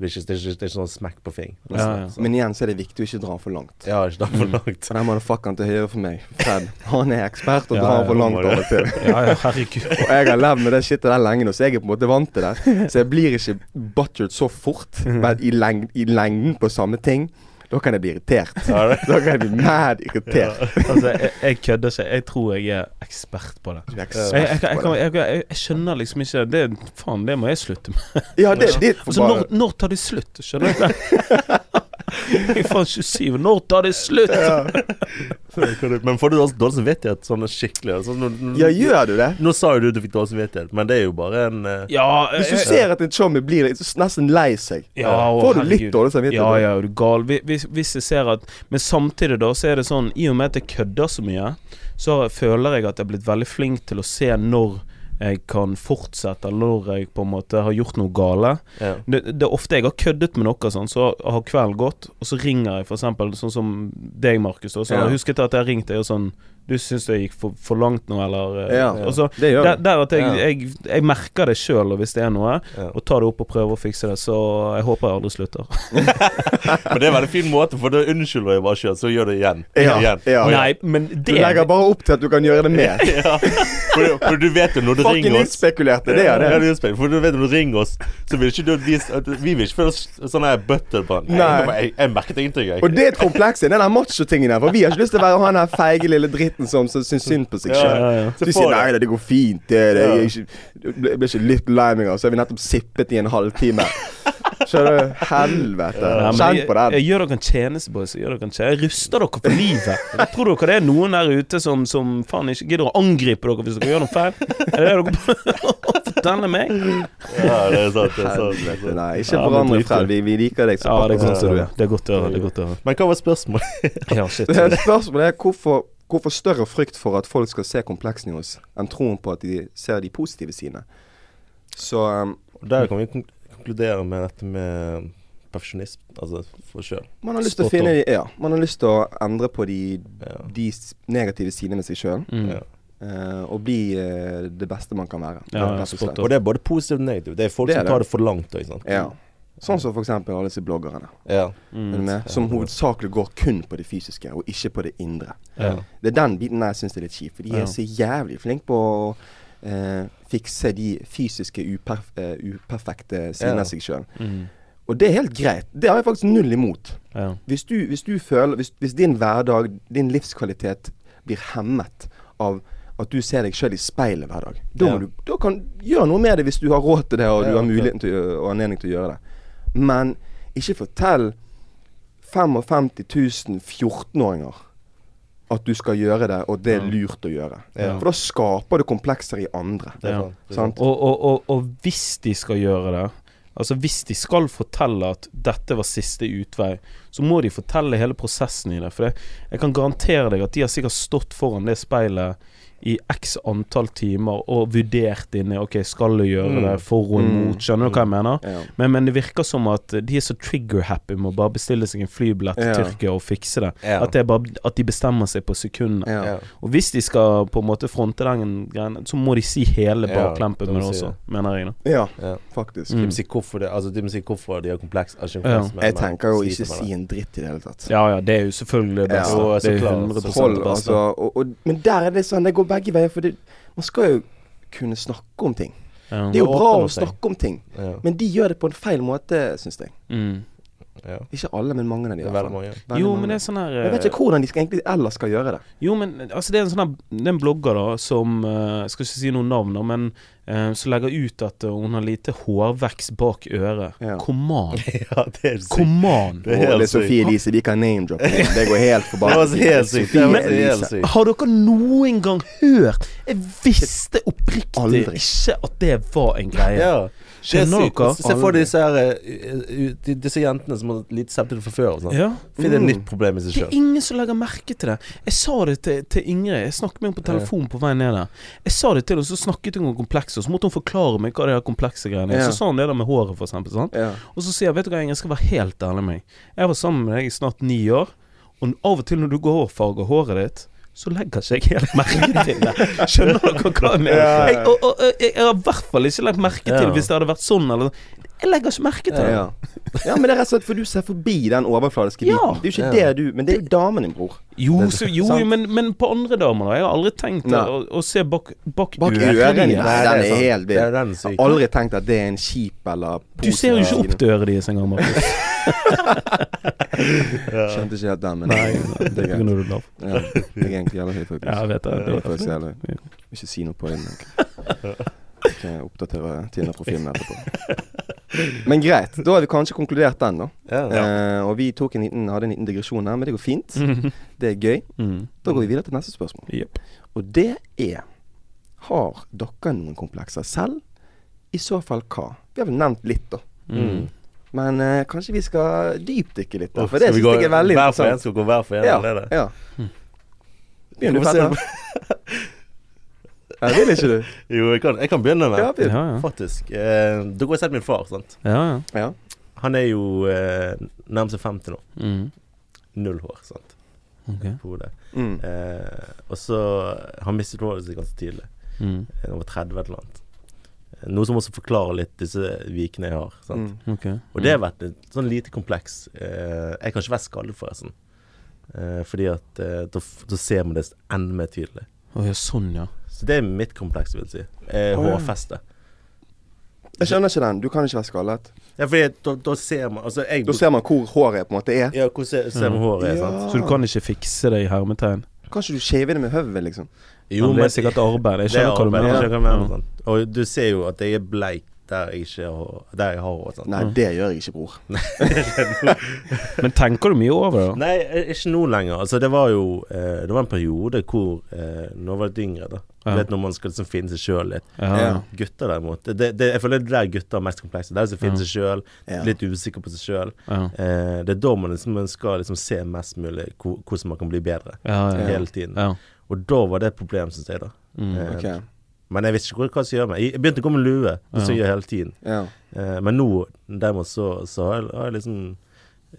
Det, er ikke, det, er ikke, det er ikke sånn smekk på fing. Ja, ja. Men igjen så er det viktig å ikke dra for langt. Ja, ikke dra for langt. For den motherfuckeren til høyre for meg, Fred, han er ekspert og Ja, drar ja, for langt av og til. ja, ja, herregud. Og jeg har levd med det shitet der lenge nå, så jeg er på en måte vant til det. Så jeg blir ikke butchered så fort, men i, leng i lengden på samme ting, da kan jeg bli irritert. Da kan jeg bli mad irritert. Altså, jeg, jeg kødder ikke. Jeg tror jeg er ekspert på det. Jeg, skjønner liksom ikke det, Faen, det må jeg slutte med. Ja, det er ditt Altså, når, når tar det slutt? Skjønner du? Jeg faen 27. Når tar det slutt? Men får du dårlig samvittighet sånn skikkelig? Sånn, nå, nå, Ja, gjør du det? nå sa jo du at du fikk dårlig samvittighet, men det er jo bare en uh, Ja, Hvis du ser at en chommy blir litt, nesten lei seg, ja, og, får du litt herregud. dårlig samvittighet? Ja, ja, er du gal. Hvis- hvis jeg ser at Men samtidig, da, så er det sånn I og med at jeg kødder så mye, så føler jeg at jeg er blitt veldig flink til å se når jeg kan fortsette, når jeg på en måte har gjort noe gale. ja. Det, det er ofte jeg har køddet med noe sånn, så har kvelden gått, og så ringer jeg f.eks. sånn som deg, Markus. Og så har Ja. jeg husket at jeg har ringt deg og sånn Du syns det gikk for, for langt nå, eller eh, Ja, altså, Det gjør der, der at jeg, Ja. jeg, jeg merker det sjøl hvis det er noe, Ja. og tar det opp og prøver å fikse det. Så jeg håper jeg aldri slutter. Men det er en veldig fin måte, for da unnskylder jeg bare sjøl, så gjør det igjen. Ja, igjen. ja. Nei, men Du legger bare opp til at du kan gjøre det mer. Ja. For, for du vet jo når du Fucking ringer oss Fucking det er det. det er. For du vet når du ringer oss, så vil ikke du at vi Vi vil ikke føle oss sånn her Nei. Jeg, jeg merket ingenting, jeg. Og det er et kompleks, den der macho-tingen her. For vi har ikke lyst til å være han her feige lille dritten som som syns synd på seg sjøl. ja, ja. Du sier nei da, det går fint. Det, det, jeg, er ikke, jeg ble- ikke litt lei meg av, så har vi nettopp sippet i en halvtime. Skjønner du? Helvete. Ja, Kjenn på den. jeg gjør dere en tjeneste, boys. Jeg, tjeneste. jeg ruster dere for livet. Jeg tror dere det er noen der ute som, som faen ikke gidder å angripe dere hvis dere gjør noe feil? Er det det dere forteller meg? Ja, det er sant. Det er sant, det er sant. nei. Ikke forandre Fred. Vi, vi liker deg så Ja, det er godt sånn som du er. Det er godt å høre. Men hva var spørsmålet? Ja, shit. Det Spørsmålet er hvorfor, hvorfor større frykt for at folk skal se kompleksene i oss, enn troen på at de ser de positive sidene. Så um, Der kan vi konkludere med dette med perfeksjonisme, altså for sjøl. man har lyst til å finne Ja, man har lyst til å endre på de, Ja. de negative sidene med seg sjøl. Mm. Ja. Og bli eh, det beste man kan være. Ja, og. Og det er både positivt og negativt. Det er folk Det er som tar det for langt sant. Ja. Sånn som eksempel alle disse bloggerne. Ja. Mm. Med? Som hovedsakelig går kun på det fysiske, og ikke på det indre. Ja. Det er den biten jeg syns er litt kjip. For de er så jævlig flinke på å eh, fikse de fysiske uperf eh, uperfekte sidene Ja. av seg sjøl. Mm. Og det er helt greit. Det har jeg faktisk null imot. Ja. Hvis du, hvis du føler hvis, hvis din hverdag, din livskvalitet, blir hemmet av at du ser deg sjøl i speilet hver dag, da Ja. må du da kan gjøre noe med det hvis du har råd til det og du har muligheten til, og anledning til å gjøre det. Men ikke fortell 55 000 14-åringer at du skal gjøre det, og det er lurt å gjøre. Ja. For da skaper du komplekser i andre. Ja. Og, og, og, og hvis de skal gjøre det Altså Hvis de skal fortelle at dette var siste utvei, så må de fortelle hele prosessen i det. For jeg kan garantere deg at de har sikkert stått foran det speilet i x antall timer og vurdert inni Ok, skal du gjøre Mm. det for og Mm. imot? Skjønner du hva jeg mener? Ja. Men, men det virker som at de er så trigger-happy med å bare bestille seg en flybillett til Ja. Tyrkia og fikse det. Ja. At, det er bare, at de bestemmer seg på sekundene. Og hvis de skal på en måte fronte den greien, så må de si hele det med det si også, det. mener jeg. da ja, Ja. faktisk. De Mm. må si hvorfor det Altså de må si hvorfor de har kompleks. Altså, Ja. kompleks men- Jeg tenker jo ikke si en dritt i det hele tatt. Ja ja, det er jo selvfølgelig det beste. Ja, det er så 100 Hold, det beste. altså, og, og, men der er det sånn, det går begge veier. For det, man skal jo kunne snakke om ting. Ja. Det er jo bra å snakke om ting, Ja. men de gjør det på en feil måte, syns jeg. Mm. Ja. Ikke alle, men mange av de. Det er veldig mange. Veldig Jo, mange. men det er sånn her Jeg vet ikke hvordan de skal egentlig ellers skal gjøre det. Jo, men altså det er en sånn her Det er en blogger da som eh, Jeg skal ikke si noen navn, da, men uh, som legger ut at eh, hun har lite hårvekst bak øret. Ja. Come on! Ja, det er sykt. Come on! Det er det er Sofie. Elise, vi kan name-droppe. henne. Det går helt forbanna var helt sykt. Det var helt sykt. Har dere noen gang hørt Jeg visste oppriktig Aldri. ikke at det var en greie. Ja. Det er Skjønner dere? Se for deg disse, her, eh, disse jentene som har lite selvtillit fra før. og sånn. Ja. Finn et Mm. nytt problem i seg Det er ingen som legger merke til det. Jeg sa det til, til Ingrid. Jeg snakket med henne på telefon på vei ned der. Jeg sa det til henne, så snakket hun om komplekser. Så måtte hun forklare meg hva det er komplekse greiene er. Ja. Så sa hun det der med håret, for eksempel. Ja. Og så sier jeg, vet du hva, Ingrid, jeg skal være helt ærlig med meg. Jeg var sammen med deg i snart ni år, og av og til når du går og farger håret ditt så legger ikke jeg helt merke til det. Skjønner dere hva jeg mener? Jeg, og, og, jeg har i hvert fall ikke lagt merke til hvis det hadde vært sånn. Eller, jeg legger ikke merke til det. Ja. ja, men det er rett og slett for du ser forbi den overfladiske biten. Ja. Det er jo ikke det du Men det er jo damen din, bror. Jo, så, jo men, men på andre damer, da. Jeg har aldri tenkt Nei. å, å se bak, bak, Bak. Nei, den er helt vill. Det den Jeg har aldri tenkt at det er en kjip eller Du ser jo ikke opp til øret deres engang, Markus. Skjønte ikke helt den, men Nei, det er greit. du. Ja, jeg er egentlig jævla høy, faktisk. Ja, jeg vet det. Det det jævla høy. Ja. Ikke si noe på den. Kan jeg oppdatere Tinder-profilen etterpå. Men greit, da har vi kanskje konkludert den, da. Ja. Eh, og vi tok en liten, hadde en liten digresjon her, men det går fint. Mhm. Det er gøy. Mm. Da går vi videre til neste spørsmål. Yep. Og det er Har dere noen komplekser selv? I så fall hva? Vi har vel nevnt litt, da. Mm. Men eh, kanskje vi skal dypdykke litt, da. For det syns jeg er veldig hver for en? interessant. Skal vi gå hver for en? Ja, eller er det? ja. Mm. Begynn du, Petter. Ja, vil ikke du? Jo, jeg kan, jeg kan begynne med Ja, begynn. Ja, ja. Faktisk. Eh, dere har sett min far, sant? ja, ja. Ja. Han er jo eh, nærmest 50 nå. Mm. Null hår, sant. Ok. På hodet. Mm. Eh, og så Han mistet håret sitt ganske tidlig. Mm. Da han var 30 eller noe annet. Noe som også forklarer litt disse vikene jeg har. Sant? Mm. okay. Og det har vært et sånn lite kompleks. Eh, jeg kan ikke være skallet, forresten. Eh, fordi at eh, da, da ser man det enda mer tydelig. Oh, ja, sånn, ja. Så det er mitt kompleks, vil jeg si. Eh, oh, hårfeste. Jeg skjønner ikke den. Du kan ikke være skallet. Ja, fordi da, da ser man Altså, jeg Da ser man hvor håret på en måte er. Ja, hvor ser, ser man håret er, Ja. sant? Så du kan ikke fikse det i hermetegn? Kan ikke du shave det med høvet, liksom? Jo, men det er sikkert arbeid. Jeg er skjønner hva du mener. Og du ser jo at jeg er bleik der jeg ikke Der jeg har. Sant? Nei, det gjør jeg ikke, bror. Men tenker du mye over det? Nei, eh, ikke nå lenger. Altså, det var jo eh, Det var en periode hvor eh, Når jeg var litt yngre, da. Ja. Vet når man skal liksom finne seg sjøl litt. Ja. Ja. Gutter derimot det, det, Jeg føler det er der gutter er mest komplekse. Der som finner Ja. seg sjøl, litt usikker på seg sjøl. Ja. Eh, det er da man liksom skal liksom se mest mulig hvordan man kan bli bedre. Ja, ja. Hele tiden. ja. Og da var det et problem, syns jeg, da. Mm. okay. Ok. Men jeg visste ikke hva som gjør meg. Jeg begynte å gå med lue. Det Ja. som gjør hele tiden. Ja. Eh, men nå derimot så, så har, jeg, har jeg liksom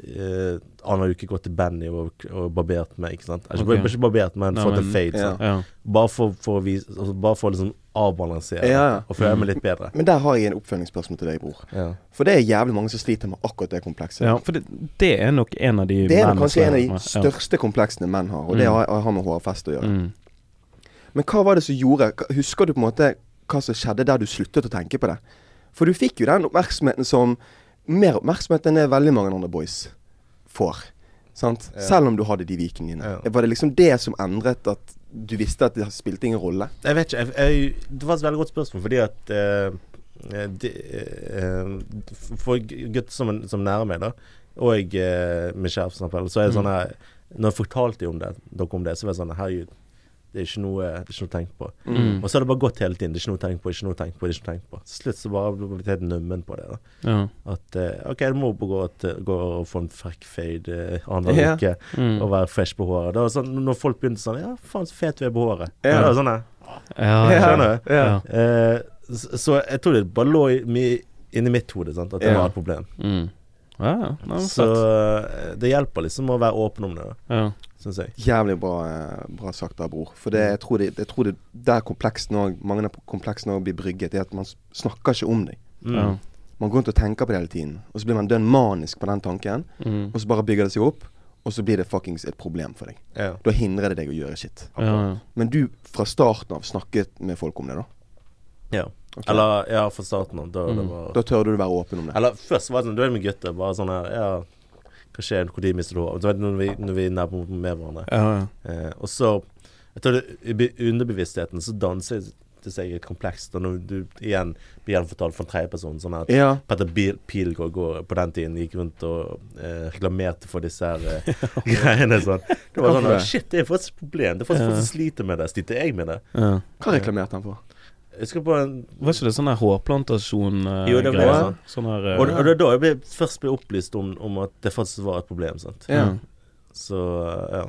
eh, Annenhver uke gått til Benny og, og barbert meg. Ikke sant? Altså, okay. Ikke barbert, men Nei, fått men- en fade. ja. ja. Bare for, for å vise altså, Bare for å liksom avbalansere Ja, og føle meg litt bedre. Men der har jeg en oppfølgingsspørsmål til deg, bror. Ja. For det er jævlig mange som sliter med akkurat det komplekset. ja, for det, det er nok en av de Det er nok kanskje en av de største kompleksene menn har, og det Mm. har, har med hårfest å gjøre. Mm. Men hva var det som gjorde Husker du på en måte hva som skjedde der du sluttet å tenke på det? For du fikk jo den oppmerksomheten som Mer oppmerksomhet enn det veldig mange andre boys får. Sant? Ja. Selv om du hadde de vikene dine. Ja. Var det liksom det som endret at du visste at det spilte ingen rolle? Jeg vet ikke. Jeg, jeg, det var et veldig godt spørsmål, fordi at uh, de, uh, For gutter som, som nærer meg, da, og uh, min kjæreste, så er det Mm. sånn her Når jeg fortalte om det, dere om det, så var det sånn Herregud, Det er ikke noe, det er ikke noe tenkt på. Mm. Og så har det bare gått hele tiden. Det er ikke noe tenkt på, ikke noe tenkt på. det er ikke noe tenkt på Til slutt så bare ble jeg helt nummen på det. da Ja. At uh, OK, du må gå, til, gå og få en frekk fade uh, annenhver Ja. uke Mm. og være fresh på håret. Det var sånn, når folk begynte sånn Ja, faen så fet du er på håret. Ja. Det sånn eh, Ja, Ja. Skjønner du? Ja. Ja. Eh, så, så jeg tror det bare lå mye inni mitt hode sant? at det Ja. var et problem. Mm. Ja, ja. Nei, Så eh, det hjelper liksom å være åpen om det, da, Ja. Syns jeg. Jævlig bra, eh, bra sagt da, bror. For det, jeg tror det, jeg tror det der kompleksen også, mange av kompleksene også blir brygget, er at man snakker ikke om deg. Mm. Ja. Man går rundt og tenker på det hele tiden, og så blir man dønn manisk på den tanken, Mm. og så bare bygger det seg opp, og så blir det fuckings et problem for deg. Ja. Da hindrer det deg å gjøre shit. Ja, ja. Men du fra starten av snakket med folk om det, da? ja. Okay. Eller ja, fra starten av. Da, det Mm. var Da tør du være åpen om det? Eller først var det sånn Du er med gutter. Bare sånn her Ja, hva skjer? Når mister du håret? Når vi, når vi er nærme med hverandre. ja, ja. Eh, og så Jeg tror det, i underbevisstheten så danser det seg et kompleks da når du igjen blir gjenfortalt for en tredjeperson. Sånn at Ja. Petter Pilgaard går på den tiden gikk rundt og eh, reklamerte for disse her eh, greiene sånn. Det var sånn? Shit, det er faktisk et problem. Det er faktisk Ja. folk som sliter med det. Sliter jeg med det? ja. Hva reklamerte han for? Jeg skal på en Var ikke det sånn her hårplantasjon uh, Jo, det var greier? det. Sånn her eh, Og, og det er da jeg ble, først ble opplyst om, om at det faktisk var et problem. Sant? Ja. Så ja.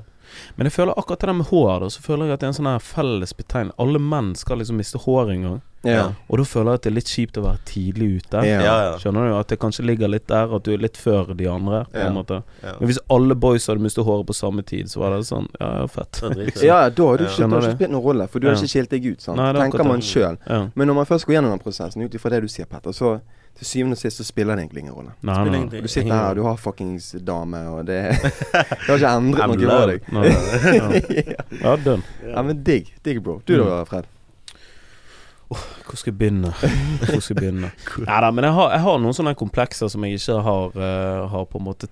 Men jeg føler akkurat det der med hår, da, så føler jeg at det er en sånn her felles betegn. Alle menn skal liksom miste hår en gang. Ja. Og da føler jeg at det er litt kjipt å være tidlig ute. Ja. Ja, ja. Skjønner du? At det kanskje ligger litt der, at du er litt før de andre. På Ja. en måte ja. Men hvis alle boys hadde mistet håret på samme tid, så var det sånn Ja, ja, fett. Ja, da har du ikke, har ikke spilt noen rolle, for du har ikke skilt deg ut. sant? Nei, er Tenker akkurat man sjøl. Ja. Men når man først går gjennom den prosessen, ut ifra det du sier, Petter, så til syvende og sist så spiller det egentlig ingen rolle. Nei, nei. Du sitter her, du har fuckings dame, og det Du har ikke endret noe på deg. Ja, ja dønn. Ja, men digg. Digg, bro. Du Mm. da, Fred? Hvor skal jeg begynne? Hvor skal jeg begynne? Nei da, men jeg har, jeg har noen sånne komplekser som jeg ikke har, uh, har på en måte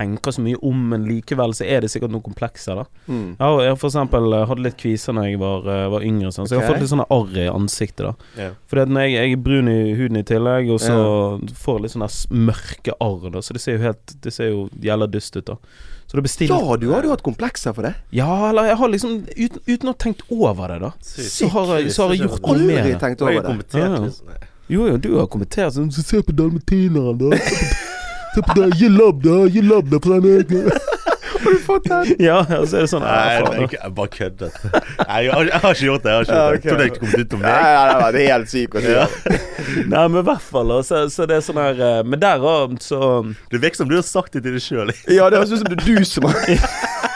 tenker så mye om, men likevel så er det sikkert noen komplekser, da. Mm. Jeg, har, jeg for eksempel eh, hadde litt kviser da jeg var, eh, var yngre, sånn, så jeg har fått litt sånne arr i ansiktet, da. Yeah. Fordi at når jeg, jeg er brun i huden i tillegg, og så får jeg litt sånne mørke arr, da, så det ser jo helt Det ser jo jævla dust ut, da. Så du bestiller Ja, du har jo hatt komplekser for det. Ja, eller jeg har liksom Uten, uten å ha tenkt over det, da. Så har jeg, så har jeg gjort noe med det. tenkt over det. Ja, ja. sånn Jo, jo, du har kommentert sånn Se på dalmatineren, da. Se på- Se på det. Gi labb, da. Gi labb, da. På den Har du fått den? Ja, og så er det sånn Nei, faen, jeg, jeg bare kødder. Nei, jeg, har- jeg har ikke gjort det. Jeg har ikke gjort det. trodde jeg ikke kom ut om Nei, meg. nei, nei, det er helt sykt å si. Ja. Nei, men i hvert fall. og Så, så det er sånn her eh, Men der òg, så Det virker som du har sagt det til deg sjøl. Ja, det høres ut som det er du som har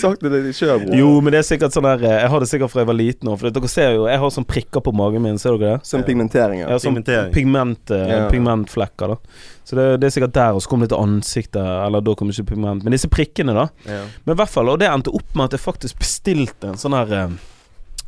sagt det til sjøl, bror. Jo, men det er sikkert sånn her eh, Jeg har det sikkert fra jeg var liten òg. For dere ser jo Jeg har sånn prikker på magen min, ser dere det? Som pigmentering, ja. Ja, sånn pigment, eh, Ja. pigmentflekker, da. Så det, det er sikkert der, og så kommer det til ansiktet. Eller da kommer ikke pigment. Men disse prikkene, da. Ja. Men i hvert fall, og det endte opp med at jeg faktisk bestilte en sånn her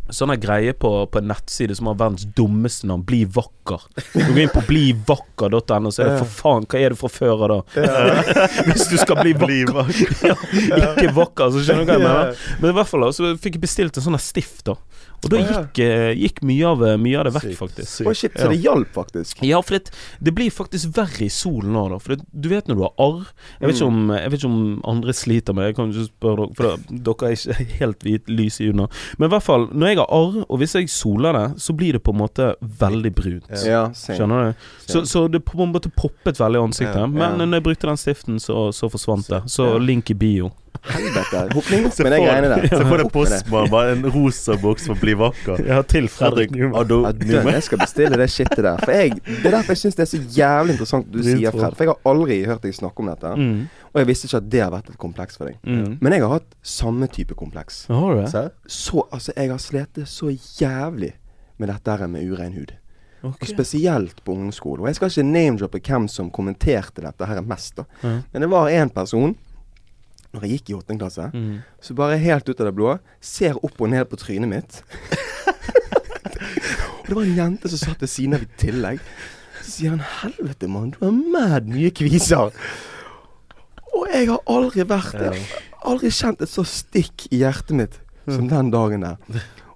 eh, Sånn her greie på, på en nettside som har verdens dummeste navn, Bli vakker. Du går inn på blivakker.no, så er det for faen Hva er det fra før av, da? Hvis du skal bli Bli vakker. ja, ikke vakker, så skjønner du hva jeg mener. Men i hvert fall da, så fikk jeg bestilt en sånn stift, da. Og da gikk, eh, gikk mye, av, mye av det vekk, Sykt, faktisk. sykt. Å shit, så det hjalp faktisk. Ja, for det, det blir faktisk verre i solen nå, da. For det, du vet når du har arr Jeg vet ikke om, jeg vet ikke om andre sliter med det, jeg kan ikke spørre dere, for dere er ikke helt hvit, lys i unna. Men i hvert fall, når jeg har arr, og hvis jeg soler det, så blir det på en måte veldig brunt. Ja. Skjønner du? Så, så det på en måte poppet veldig i ansiktet. Ja, Men når jeg brukte den stiften, så, så forsvant det. Så link i bio. Helvete. Hopning opp med de greiene der. Se med det. postmann bare en rosa boks for å bli vakker. Ja, til Fredrik Ja, jeg skal bestille det shitet der. For jeg, Det er derfor jeg syns det er så jævlig interessant du sier, Fred. For jeg har aldri hørt deg snakke om dette. Mm. Og jeg visste ikke at det har vært et kompleks for deg. Mm. Men jeg har hatt samme type kompleks. Har du det? Så altså, jeg har slitt så jævlig med dette her med urein hud. Okay. Og spesielt på ungdomsskolen. Og jeg skal ikke name-droppe hvem som kommenterte dette her mest, da. Mm. Men det var én person, når jeg gikk i åttende klasse, Mm. så bare helt ut av det blå ser opp og ned på trynet mitt. og det var en jente som satt ved siden av i tillegg. Så sier han 'helvete, mann, du har mad mye kviser'. Og jeg har aldri vært der Aldri kjent et så stikk i hjertet mitt som den dagen der.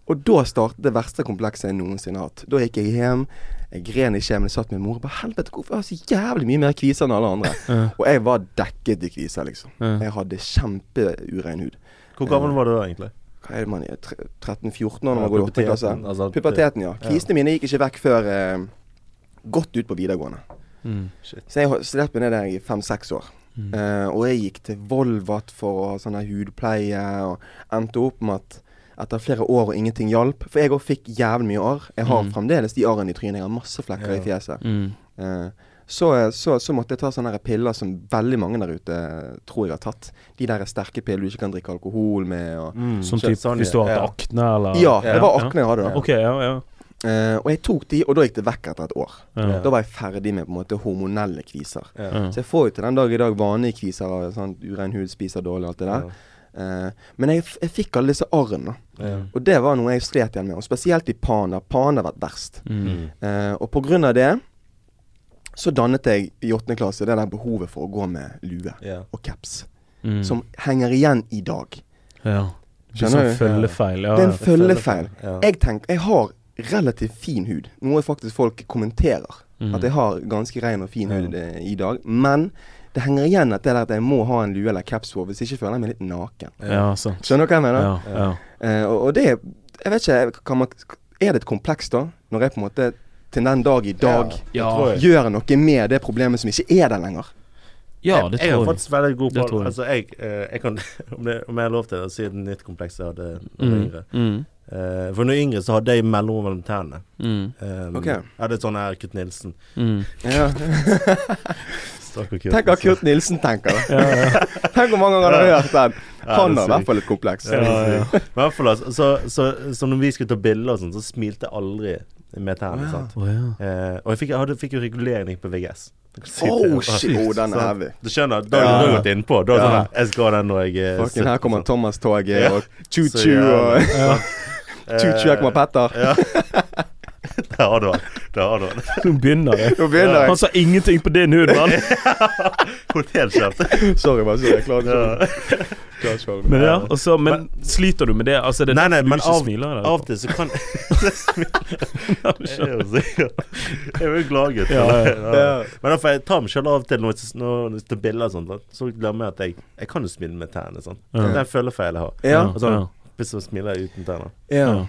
Og da startet det verste komplekset jeg noensinne har hatt. Da gikk jeg hjem. Jeg gren ikke, men jeg satt med mor og bare 'Helvete, hvorfor har jeg så jævlig mye mer kviser enn alle andre?' Ja. Og jeg var dekket i kviser, liksom. Ja. Jeg hadde kjempeurein hud. Hvor gammel var du da, egentlig? Hva er det man er? 13-14 år når man går i åttende klasse? Puberteten, altså, Puberteten, ja. Kvistene mine gikk ikke vekk før eh, godt ut på videregående. Mm. Så jeg har meg ned det der i fem-seks år. Mm. Eh, og jeg gikk til Volvat for å ha sånn hudpleie, og endte opp med at etter flere år og ingenting hjalp For jeg òg fikk jævlig mye arr. Jeg har Mm. fremdeles de arrene i trynet. Jeg har masse flekker Ja. i fjeset. Mm. Uh, så, så, så måtte jeg ta sånne her piller som veldig mange der ute eh, tror jeg har tatt. De der sterke piller du ikke kan drikke alkohol med. Og, Mm, Som så- typ sånn, hvis du har ja. akne, eller ja, ja, det var ja. akne jeg hadde da. Okay, ja, ja. Uh, og jeg tok de, og da gikk det vekk etter et år. ja. Da var jeg ferdig med på en måte hormonelle kviser. Ja. Ja. Så jeg får jo til den dag i dag vanlige kviser sånn urein hud, spiser dårlig, alt det der. Eh, men jeg, f- jeg fikk alle disse arrene. Ja. Og det var noe jeg slet igjen med. Og spesielt i Pana. Pana har vært verst. Mm. Uh, og på grunn av det så dannet jeg i åttende klasse det der behovet for å gå med lue yeah. og caps. Mm. Som henger igjen i dag. Ja. Det er Skjønner sånn følgefeil. Ja, det er en følgefeil. Ja. Jeg tenker, jeg har relativt fin hud. Noe faktisk folk kommenterer. Mm. At jeg har ganske ren og fin Ja. hud eh, i dag. Men det henger igjen at det der at jeg må ha en lue eller caps på. Hvis ikke føler jeg meg litt naken. Ja, sant. Skjønner du hva jeg mener? Ja, ja. Uh, og, og det Jeg vet ikke kan man, Er det et kompleks, da? Når jeg på en måte til den dag i dag Ja, ja. gjør noe med det problemet som ikke er der lenger. ja, det tror jeg, jeg er tror faktisk veldig god på. Altså, jeg, eh, jeg kan om, det, om jeg har lov til å si et nytt kompleks jeg hadde da jeg var Mm. yngre. Mm. Eh, for når jeg var yngre så hadde jeg mellomrom mellom tennene. Mm. Um, okay. Jeg hadde sånn her Kurt Nilsen. Mm. Ja. Kurt. Tenk hva Kurt Nilsen tenker. da. Ja, ja. Tenk hvor mange ganger han har hørt den. Han har er i hvert fall et kompleks. Ja, Ja, ja. Hvert fall altså, så, så, så når vi skulle ta bilder og sånn, så smilte jeg aldri med tennene. Oh, ja. sant? Å, ja. Eh, og jeg fikk, jeg hadde, fikk jo regulering på VGS. Oh shit, oh, den er heavy. Du skjønner, da har Ja. du gått innpå. Da er det sånn her, Jeg skal ha den når jeg Fucking her kommer? Thomas-toget og choo-choo og jævlig. choo-choo, kommer Petter. Ja. Der har du han. Der har du han. Nå begynner det. Nå begynner Han sa ingenting på din hud, mann. Skjevt. Sorry, bare sorry. Jeg klarer ikke Ja. Men ja, også, men, men sliter du med det? Altså, det er Nei, nei, men av, smiler? eller? av og til så kan Jeg er jo. Jeg gladgutt. Ja, ja. Ja. Men derfor jeg tar meg selv av og til når jeg tar bilder og sånt, så glemmer jeg at jeg Jeg kan jo smile med tærne. Sånn. Ja. Det er en følefeil jeg har. Ja. Og sånn, ja. som smiler uten tenner. ja. Ja.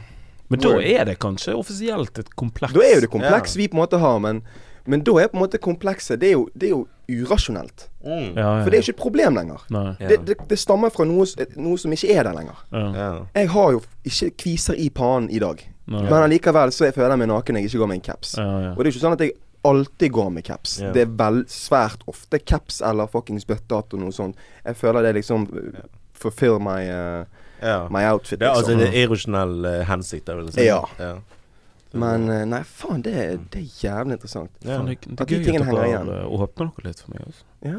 Men da er det kanskje offisielt et kompleks? Da er jo det kompleks Ja. vi på en måte har, men, men da er på en måte komplekset Det er jo, det er jo urasjonelt. Mm. Ja, ja. For det er ikke et problem lenger. Ja. Det, det, det stammer fra noe, noe som ikke er der lenger. Ja. Ja. Jeg har jo ikke kviser i pannen i dag. Nei. Men allikevel så jeg føler jeg meg naken jeg ikke går med en caps. Ja, ja. Og det er ikke sånn at jeg alltid går med caps. Ja. Det er vel svært ofte caps eller fuckings bøttehatt og noe sånt. Jeg føler det liksom fulfill my, uh, ja. My outfit, Det er altså en det er irrasjonell uh, hensikt, jeg si. Ja. ja. Men uh, nei, faen, det, det er jævlig interessant. Ja. Faen, det, det At de tingene henger igjen. åpner dere litt for meg. Altså. Ja.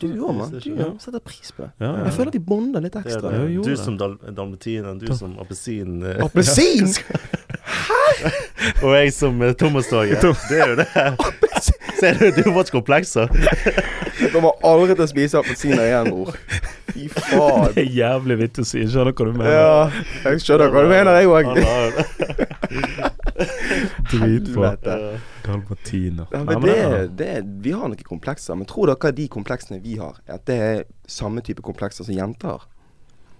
Du òg, mann. Du Ja. setter pris på det. Ja, ja. Jeg føler at de bonder litt ekstra. det. Ja, Du som dal dalmatiner, du som appelsin eh, Appelsin! Og jeg som eh, Thomas-toget. Det er jo det. Ser du, du har fått komplekser. Jeg kommer aldri til å spise appelsiner igjen, bror. Fy faen. Det er jævlig vittig å si. Jeg skjønner hva du mener. Ja, jeg skjønner hva du mener, jeg òg. Dritbra. Det. Dritbra. Helvete. Dalmatiner. Ja, men men det, det- det, vi har noen komplekser. Men tror dere de kompleksene vi har, at det er samme type komplekser som jenter har?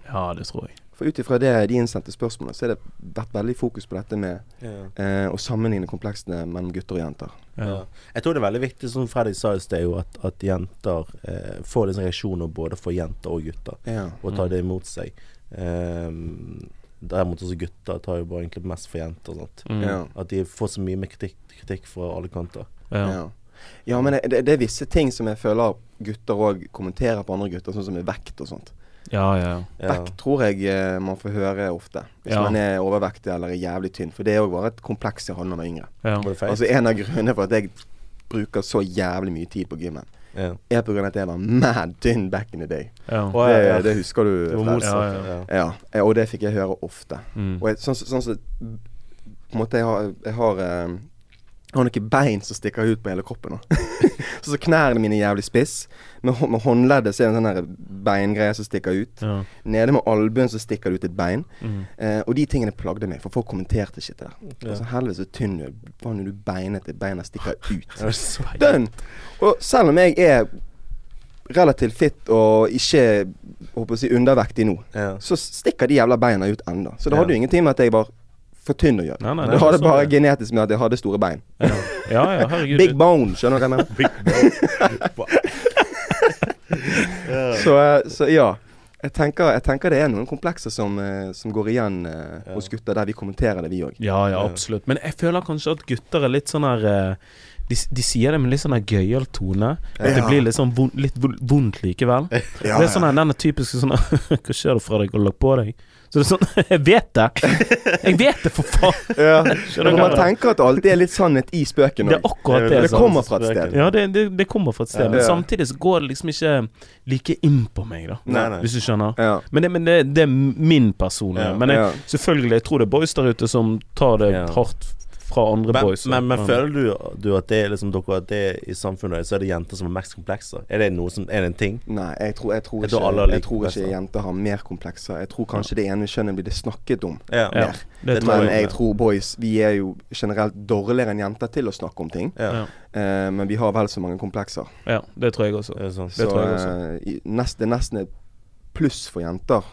Ja, det tror jeg. For ut ifra det de innsendte spørsmålene, så har det vært veldig fokus på dette med Ja. eh, å sammenligne kompleksene mellom gutter og jenter. Ja. Ja. Jeg tror det er veldig viktig, som Fredrik sa i sted, at, at jenter eh, får disse reaksjoner både for jenter og gutter, Ja. og tar det imot seg. Ehm, derimot også gutter tar jo bare egentlig mest for jenter. og sånt. Mm. Ja. At de får så mye med kritikk, kritikk fra alle kanter. Ja. Ja. ja, men det, det, er visse ting som jeg føler gutter òg kommenterer på andre gutter, sånn som med vekt og sånt. Ja, ja. Ja. Vekt tror jeg eh, man får høre ofte. Hvis Ja. man er overvektig eller er jævlig tynn. For det er òg bare et kompleks jeg hadde da jeg var yngre. ja. Altså En av grunnene for at jeg bruker så jævlig mye tid på gymmen, ja. er av at jeg var mad tynn back in the day. ja, Det, ja. det husker du? Det? Ja, Ja, Ja, og det fikk jeg høre ofte. Mm. Og jeg, sånn som sånn, som- På en måte Jeg har, jeg har, eh, jeg har noen bein som stikker ut på hele kroppen. så, så knærne mine er jævlig spiss. Med, med håndleddet så er det en sånn beingreie som stikker ut. Ja. Nede med albuen så stikker det ut et bein. Mm. Eh, og de tingene plagde meg, for folk kommenterte ikke det. Ja. Altså, Helvete så tynn du er. Faen, er du beinete? Beina stikker ut. Dønn! Og selv om jeg er relativt fit og ikke håper å si, undervektig nå, Ja. så stikker de jævla beina ut enda. Så det hadde jo ingenting med at jeg var for tynn å gjøre. Nei, nei, det det bare jeg. genetisk med at jeg hadde store bein. Ja, ja, ja herregud. Big bone, skjønner du hva jeg mener? Big bone. Så, eh, så ja. Jeg tenker, jeg tenker det er noen komplekser som, eh, som går igjen eh, hos gutter, der vi kommenterer det, vi òg. Ja, ja, absolutt. Men jeg føler kanskje at gutter er litt sånn her eh, de, de sier det med litt sånn her gøyal tone. At det blir litt sånn vondt, litt vondt likevel. Ja, det er sånn her, den typiske sånn Hva skjer det fra deg lage på deg? Så det er sånn Jeg vet det! Jeg vet det, for faen! ja. Skjønner man tenker at det alltid er litt sannhet i spøken Det er akkurat det. Det kommer fra et sted. Ja, det, det, det kommer fra et sted. Men Ja. samtidig så går det liksom ikke like inn på meg, da. Nei, nei. Hvis du skjønner. Ja. Men det, men det, det er min person. Men jeg, selvfølgelig, jeg tror det er boys der ute som tar det hardt fra andre Men, boys. men, men føler du, du at det er liksom dere at det er i samfunnet så er det jenter som har mest komplekser? Er det noe som Er det en ting? Nei, jeg tror, jeg tror Jeg ikke, tror alle jeg tror ikke jenter har mer komplekser. Jeg tror kanskje det ene kjønnet blir det snakket om. Ja. Ja, mer. det tror Men jeg. jeg tror boys Vi er jo generelt dårligere enn jenter til å snakke om ting. Ja. Ja. Eh, men vi har vel så mange komplekser. Ja, det tror jeg også. Det er sånn. Det så tror jeg også. Uh, i- nest, det er nesten et pluss for jenter.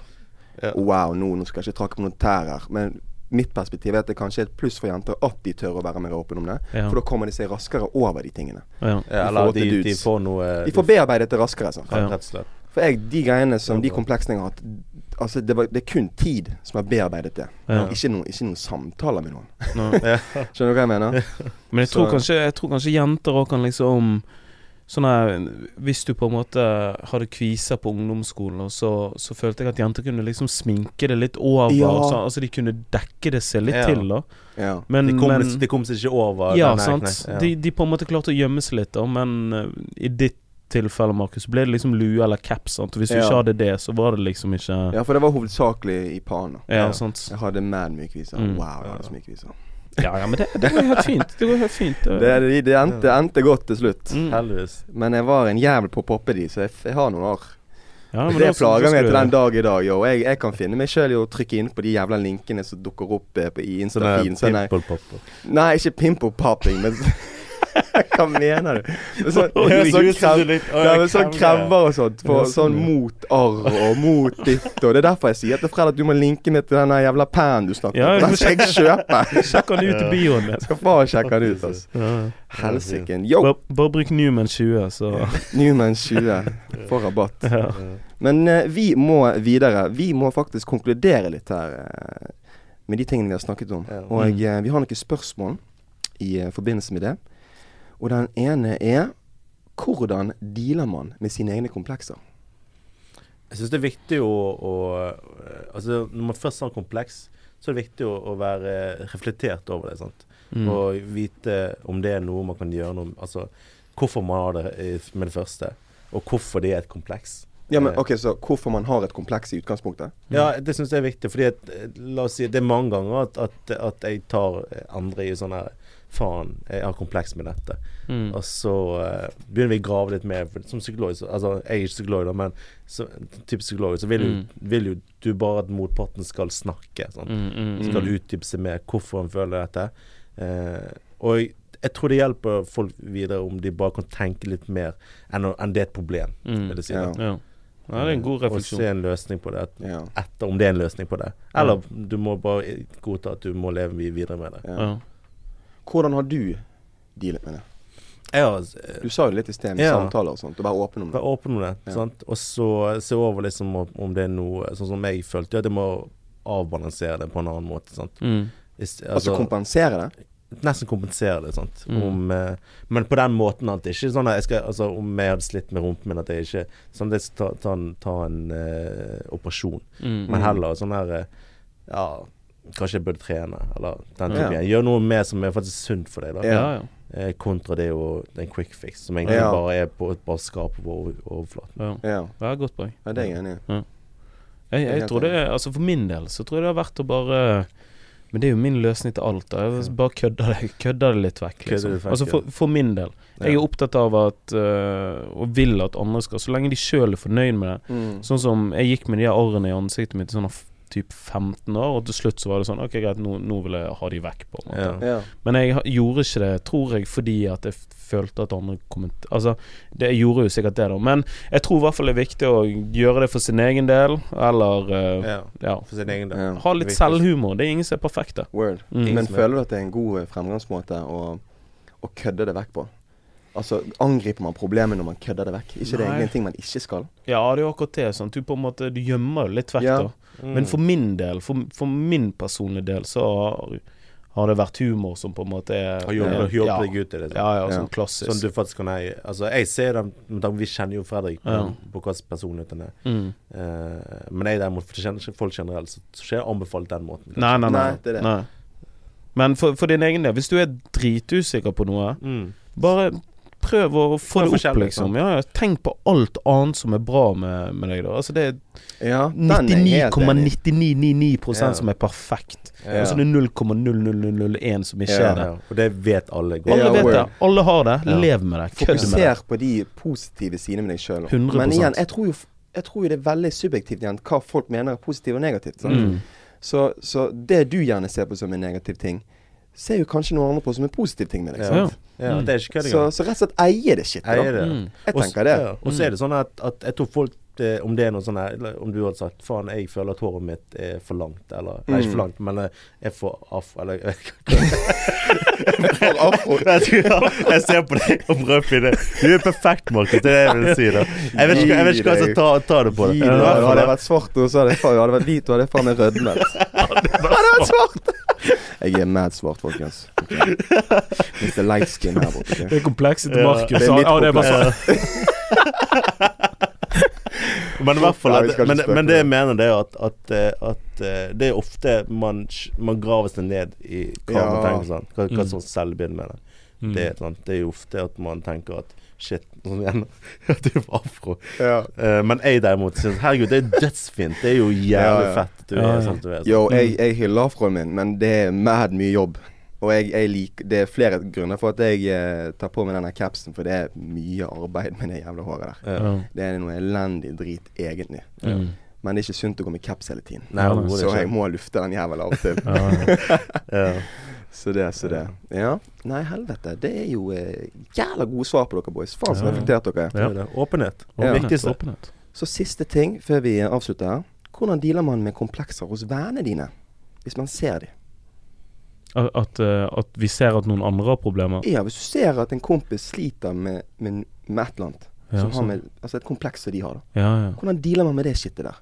Ja. Wow, nå, nå skal jeg ikke trakke på noen tær her. Men mitt perspektiv er at det kanskje er et pluss for jenter at de tør å være mer åpne om det. Ja. For da kommer de seg raskere over de tingene. Ja. Eller de, de får noe De får bearbeidet det raskere. Sant? Ja. Rett og slett. For jeg, de greiene som de kompleksene jeg har hatt Altså det, var, det er kun tid som har bearbeidet det. Ja. Ikke, noen, ikke noen samtaler med noen. Skjønner du hva jeg mener? Men jeg tror, kanskje, jeg tror kanskje jenter òg kan liksom Sånn at Hvis du på en måte hadde kviser på ungdomsskolen, og så, så følte jeg at jenter kunne liksom sminke det litt over. Ja. Så, altså de kunne dekke det seg litt Ja. til, da. Ja. Men, De kom, men de kom seg ikke over Ja, nei, sant. Nei, ja. De, de på en måte klarte å gjemme seg litt, da, men uh, i ditt tilfelle, Markus, ble det liksom lue eller caps. Sant? Og hvis du ikke hadde det, så var det liksom ikke ja, for det var hovedsakelig i Pana. Ja, Ja. sant. Jeg hadde mad mye kviser. Mm. Wow, jeg hadde så mye kviser. Ja, ja, men det, det går helt fint. Det går helt fint. Det, det, det, endte, det endte godt til slutt. Mm. Heldigvis. Men jeg var en jævel på å poppe de, så jeg, jeg har noen år. Ja, men det da- så- så plager meg til den dag i dag. Jeg, jeg kan finne meg sjøl i å trykke inn på de jævla linkene som dukker opp eh, på, i Sånn. Sånn, nei, nei, ikke pimple popping, men Hva mener du? Men Sånn, så krem, ja, sånn kremmer. og sånt. For, sånn, mot arr og mot ditt og Det er derfor jeg sier til Fred at du må linke meg til den jævla pen du snakker om. Den skal jeg kjøpe. Sjekk den ut i bioen. Jeg skal faen sjekke den ut, altså. Ja. Helsike. Yo! Bare, bare bruk Newman 20, så Newman 20 får rabatt. Men uh, vi må videre. Vi må faktisk konkludere litt her uh, med de tingene vi har snakket om. Ja. Og uh, vi har noen spørsmål i forbindelse med det. Og den ene er hvordan dealer man med sine egne komplekser? Jeg syns det er viktig å, å Altså, når man først har kompleks, så er det viktig å, å være reflektert over det. sant? Mm. Og vite om det er noe man kan gjøre noe Altså hvorfor man har det med det første, og hvorfor det er et kompleks. Ja, men Eh, ok, Så hvorfor man har et kompleks i utgangspunktet? Ja, det syns jeg er viktig. Fordi at, eh, la oss si, det er mange ganger at, at, at jeg tar andre i sånn her Faen, jeg har kompleks med dette. Mm. Og så uh, begynner vi å grave litt mer. For som psykolog så, Altså, jeg er ikke psykolog, da, men så, type psykolog så vil, jo, Mm. vil jo du bare at motparten skal snakke. Sånn. Mm, mm, Skal utdype seg mer hvorfor han føler dette. Uh, og jeg, jeg tror det hjelper folk videre om de bare kan tenke litt mer enn, enn det er et problem, Mm. vil jeg si. Ja. Ja. ja, det er en god Og refleksjon. se en løsning på det. Etter om det er en løsning på det. Eller du må bare godta at du må leve videre med det. ja. Hvordan har du dealet med det? Jeg har Du sa jo litt i sted med Ja. samtaler og sånt. Og være åpen om det. Vær åpen om det. Ja. Sant? Og så se over liksom om, om det er noe Sånn som jeg følte, at jeg må avbalansere det på en annen måte. Sant? Mm. Ist- Altså kompensere det? nesten kompensere det. Sant? Mm. Om, eh, men på den måten at det ikke sånn at jeg skal Altså om jeg hadde slitt med rumpen min, at jeg ikke Sånn at jeg skal ta, ta en, ta en eh, operasjon. Mm. Men heller sånn her eh, Ja, kanskje jeg burde trene, eller den Ja. Gjør noe mer som er faktisk sunt for deg, da. Ja, ja. Eh, kontra det å en quick fix, som egentlig Ja. bare er på et bare skrap på overflaten. ja. Ja. Det er godt poeng. ja, det er jeg enig i. Jeg, jeg tror det er, altså For min del så tror jeg det har vært å bare Men det er jo min løsning til alt. da. Jeg bare kødder det, kødder det litt vekk. Liksom. altså for, for min del. Jeg er opptatt av at øh, Og vil at andre skal Så lenge de sjøl er fornøyd med det. Mm. Sånn som jeg gikk med de arrene i ansiktet mitt i sånn typ 15 år, og til slutt så var det sånn Ok, greit, nå, nå vil jeg ha de vekk, på en måte. Ja. Ja. Men jeg gjorde ikke det, tror jeg, fordi at jeg følte at andre kommenterte Altså, det, jeg gjorde jo sikkert det, da. Men jeg tror i hvert fall det er viktig å gjøre det for sin egen del, eller uh, Ja. ja. For sin egen del. Ja. Ha litt selvhumor. Det er ingen som er perfekte. Word. Mm. Men er- føler du at det er en god fremgangsmåte å, å kødde det vekk på? Altså, angriper man problemet når man kødder det vekk? Ikke det Nei. er en ting man ikke skal? Ja, det er jo akkurat det. Sant? Du på en måte Du gjemmer det litt vekk, Ja. da. Mm. Men for min del, for, for min personlige del, så har, det vært humor som på en måte er Har hjulpet ja, deg ut i det? sånn. Ja, ja, Ja. sånn klassisk. Sånn du faktisk kan eie Altså, jeg ser dem Vi kjenner jo Fredrik på, Ja. på hvilken personlighet han er. mm. Eh, men jeg derimot, for kjenner ikke folk generelt, så så ikke jeg anbefalt den måten. Nei, nei, nei. Nei, det er det. nei. Men for, for din egen del, hvis du er dritusikker på noe, Mm. bare prøv å få det opp, liksom. Ja, ja. Tenk på alt annet som er bra med, med deg, da. Altså, det er Ja, den er jeg helt enig i. 99,999 Ja. som er perfekt. Og så er det 0,00001 som ikke Ja. er det. Ja, og det vet alle godt. Alle vet det. Alle har det. Lev med det. Kødd med det. Fokuser på de positive sidene med deg sjøl. 100%. Men igjen, jeg tror jo jeg tror jo det er veldig subjektivt igjen hva folk mener er positivt og negativt. Mm. Så, så det du gjerne ser på som en negativ ting, ser jo kanskje noen andre på som en positiv ting med deg. Ja. Sant? Ja, det er ikke kødd Så, engang. så rett og slett eie det shit. Eier det. Mm. Jeg tenker det. Ja. Og så er det sånn at, at jeg tror folk det, Om det er noe sånn her Om du hadde sagt Faen, jeg føler at håret mitt er for langt, eller Nei, ikke for Mm. langt, men jeg er for aff... Eller For afro. jeg, ser på deg og prøver å finne Du er perfekt, Markus. Det er det jeg vil si. da Jeg vet ikke, jeg vet ikke hva som tar ta, ta det på. Det. det. Fall, Hadde jeg vært svart, og så hadde jeg, faen- hadde jeg vært hvit, og hadde jeg faen meg rødmet. Hadde jeg vært svart! Jeg er mad svart, folkens. Okay. Mr. Light skin her borte. Okay? Det er komplekset til Ja. Markus. Det er mitt er bare sånn. Men i hvert fall Nei, at, men, men det jeg mener, det er at, at, eh, at eh, det er ofte man, man graver seg ned i hva Ja. man tenker sånn. Hva, hva Mm. som selvbilde med det. Mm. Det, er det er ofte at man tenker at shit, sånn igjen At du var afro. Ja. Uh, men jeg derimot syns Herregud, det er dødsfint. Det er jo jævlig Ja, ja. fett du Ja, er ja. sånn du er. Yo, jeg, jeg hyller afroen min, men det er mad mye jobb. Og jeg, jeg liker Det er flere grunner for at jeg eh, tar på meg denne capsen, for det er mye arbeid med det jævla håret der. Ja. Ja. Det er noe elendig drit, egentlig. Ja. Men det er ikke sunt å gå med caps hele tiden. Nei, Så jeg må lufte den jævla av og til. Ja, ja. Ja. Så det, så det. Ja. Nei, helvete. Det er jo eh, jævla gode svar på dere, boys. Faen så Ja, ja. reflektert dere er. Det er. Åpenhet. Ja. Viktigste. Åpenhet. Så siste ting før vi avslutter her. Hvordan dealer man med komplekser hos vennene dine? Hvis man ser dem. At, eh, at vi ser at noen andre har problemer. Ja, hvis du ser at en kompis sliter med, med, med et eller annet, Ja, har med, altså et kompleks som de har, da. Ja, ja. Hvordan dealer man med det skittet der?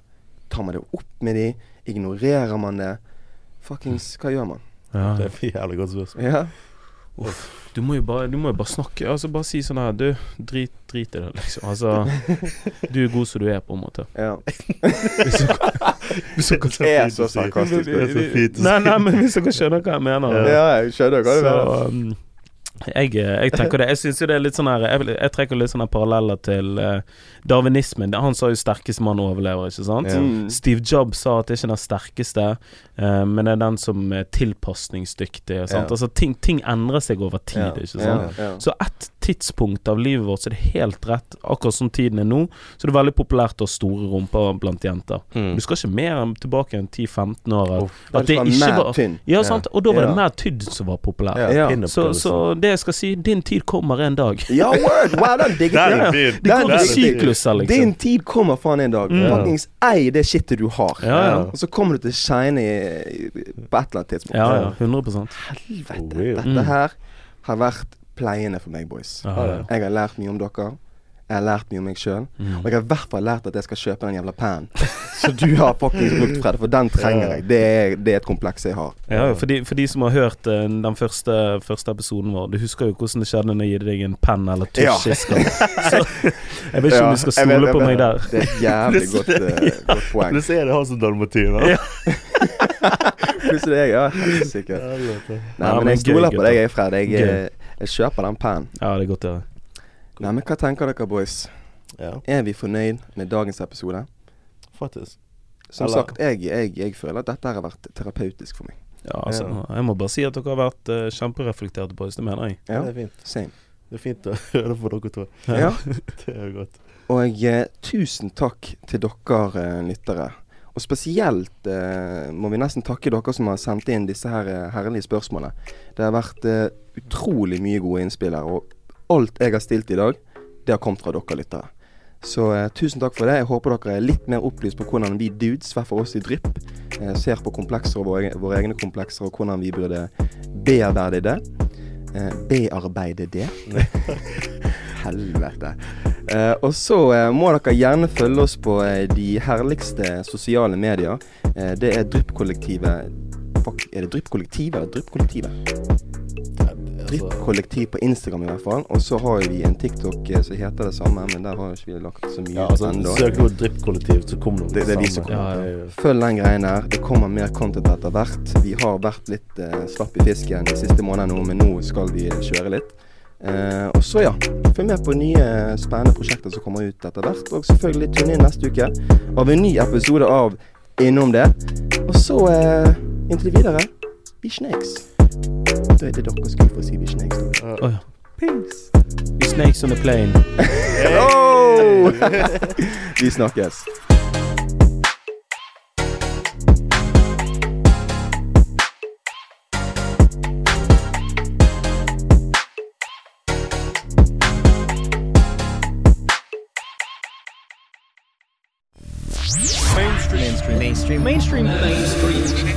Tar man det opp med de? Ignorerer man det? Fuckings, hva gjør man? Ja. Det er et jævlig godt spørsmål. Ja. Du må jo bare, du må jo bare snakke Altså bare si sånn her Du, drit, drit i det, liksom. Altså Du er god som du er, på en måte. ja. Hvis dere, er så sarkastisk. Er. Nei, nei, men hvis dere skjønner hva jeg mener. Ja, jeg skjønner hva du Så mener. Jeg, jeg tenker det Jeg synes jo det er litt sånn her Jeg, jeg trekker litt sånne paralleller til uh, darwinismen. Han sa jo 'sterkeste mann overlever', ikke sant? Ja. Mm. Steve Jobs sa at det er ikke den sterkeste, uh, men det er den som er tilpasningsdyktig. Sant? Ja. Altså ting, ting endrer seg over tid, Ja. ikke sant? Ja, ja. Så ett tidspunkt av livet vårt så er det helt rett, akkurat som tiden er nå, så er det veldig populært å ha store rumper blant jenter. Mm. Du skal ikke mer tilbake enn 10-15 år. At, Uff. at det ikke var. Ja, sant? Og da var det mer tydd som var populært. Ja, Ja. Så, så det jeg skal si, din tid kommer en dag. Ja, word! Wow, den digger jeg. Det går i sykluser, liksom. Din tid kommer faen en dag. Mm. Fuckings ei det shitet du har. Ja, ja. Og så kommer du til å shine på et eller annet tidspunkt. Ja, ja. 100 Helvete. Dette Mm. her har vært pleiende for meg, boys. Jeg har lært mye om dere. Jeg har lært mye om meg sjøl. Mm. Og jeg har i hvert fall lært at jeg skal kjøpe den jævla pennen. Så du har faktisk brukt, Fred. For den trenger jeg. Det er, det er et kompleks jeg har. Ja, ja, for, de, for de som har hørt uh, den første, første episoden vår, du husker jo hvordan det skjedde når jeg gitt deg en penn eller Ja. tusj sist gang. Så jeg vet ikke om du skal jeg vet- stole jeg på meg der. Det er et jævlig godt, uh, godt poeng. Plutselig er det han som dalmatiner. Ja. Plutselig er jeg ja, helt sikkert. Nei, men jeg stoler på deg, Fred. Jeg, eh, jeg kjøper den pennen. Ja, det er godt å høre. Nei, men hva tenker dere, boys? Ja, Er vi fornøyd med dagens episode? faktisk. Som Eller- sagt, jeg, jeg, jeg føler at dette har vært terapeutisk for meg. Ja, altså, jeg må bare si at dere har vært uh, kjempereflekterte boys, det mener jeg. Ja, Det er fint. same. Det er fint å høre på dere to. Ja. Det er godt. Og eh, tusen takk til dere eh, lyttere. Og Og spesielt eh, må vi nesten takke dere som har sendt inn disse her eh, herlige spørsmålene. Det har vært eh, utrolig mye gode innspill her, og alt jeg har stilt i dag, det har kommet fra dere lyttere. Så eh, tusen takk for det. Jeg håper dere er litt mer opplyst på hvordan vi dudes, hver for oss i Drypp, eh, ser på komplekser og våre, våre egne komplekser, og hvordan vi burde bearbeide det. Eh, bearbeide det. Helvete. Eh, og så eh, må dere gjerne følge oss på eh, de herligste sosiale medier. Det er Drypp-kollektivet Fuck, Er det Drypp-kollektivet eller Drypp-kollektivet? Altså, Drypp-kollektiv på Instagram i hvert fall. Og så har vi en TikTok eh, som heter det samme, men der har ikke vi lagt så mye ja, altså, ennå. søk nå Drypp-kollektiv, så kommer Det- det er de som kommer. Ja, ja. Følg den greien der. Det kommer mer content etter hvert. Vi har vært litt eh, slapp i fisken de siste månedene nå, men nå skal vi kjøre litt. Eh, og så, ja. Følg med på nye spennende prosjekter som kommer ut etter hvert. Og selvfølgelig tune inn neste uke av en ny episode av Innom det. Og så, eh, inntil videre, vi snakes. Da er det dere skulle få si vi snakes. da. Å ja. We snakes on a plane. Oh! vi snakkes. mainstream mainstream mainstream mainstream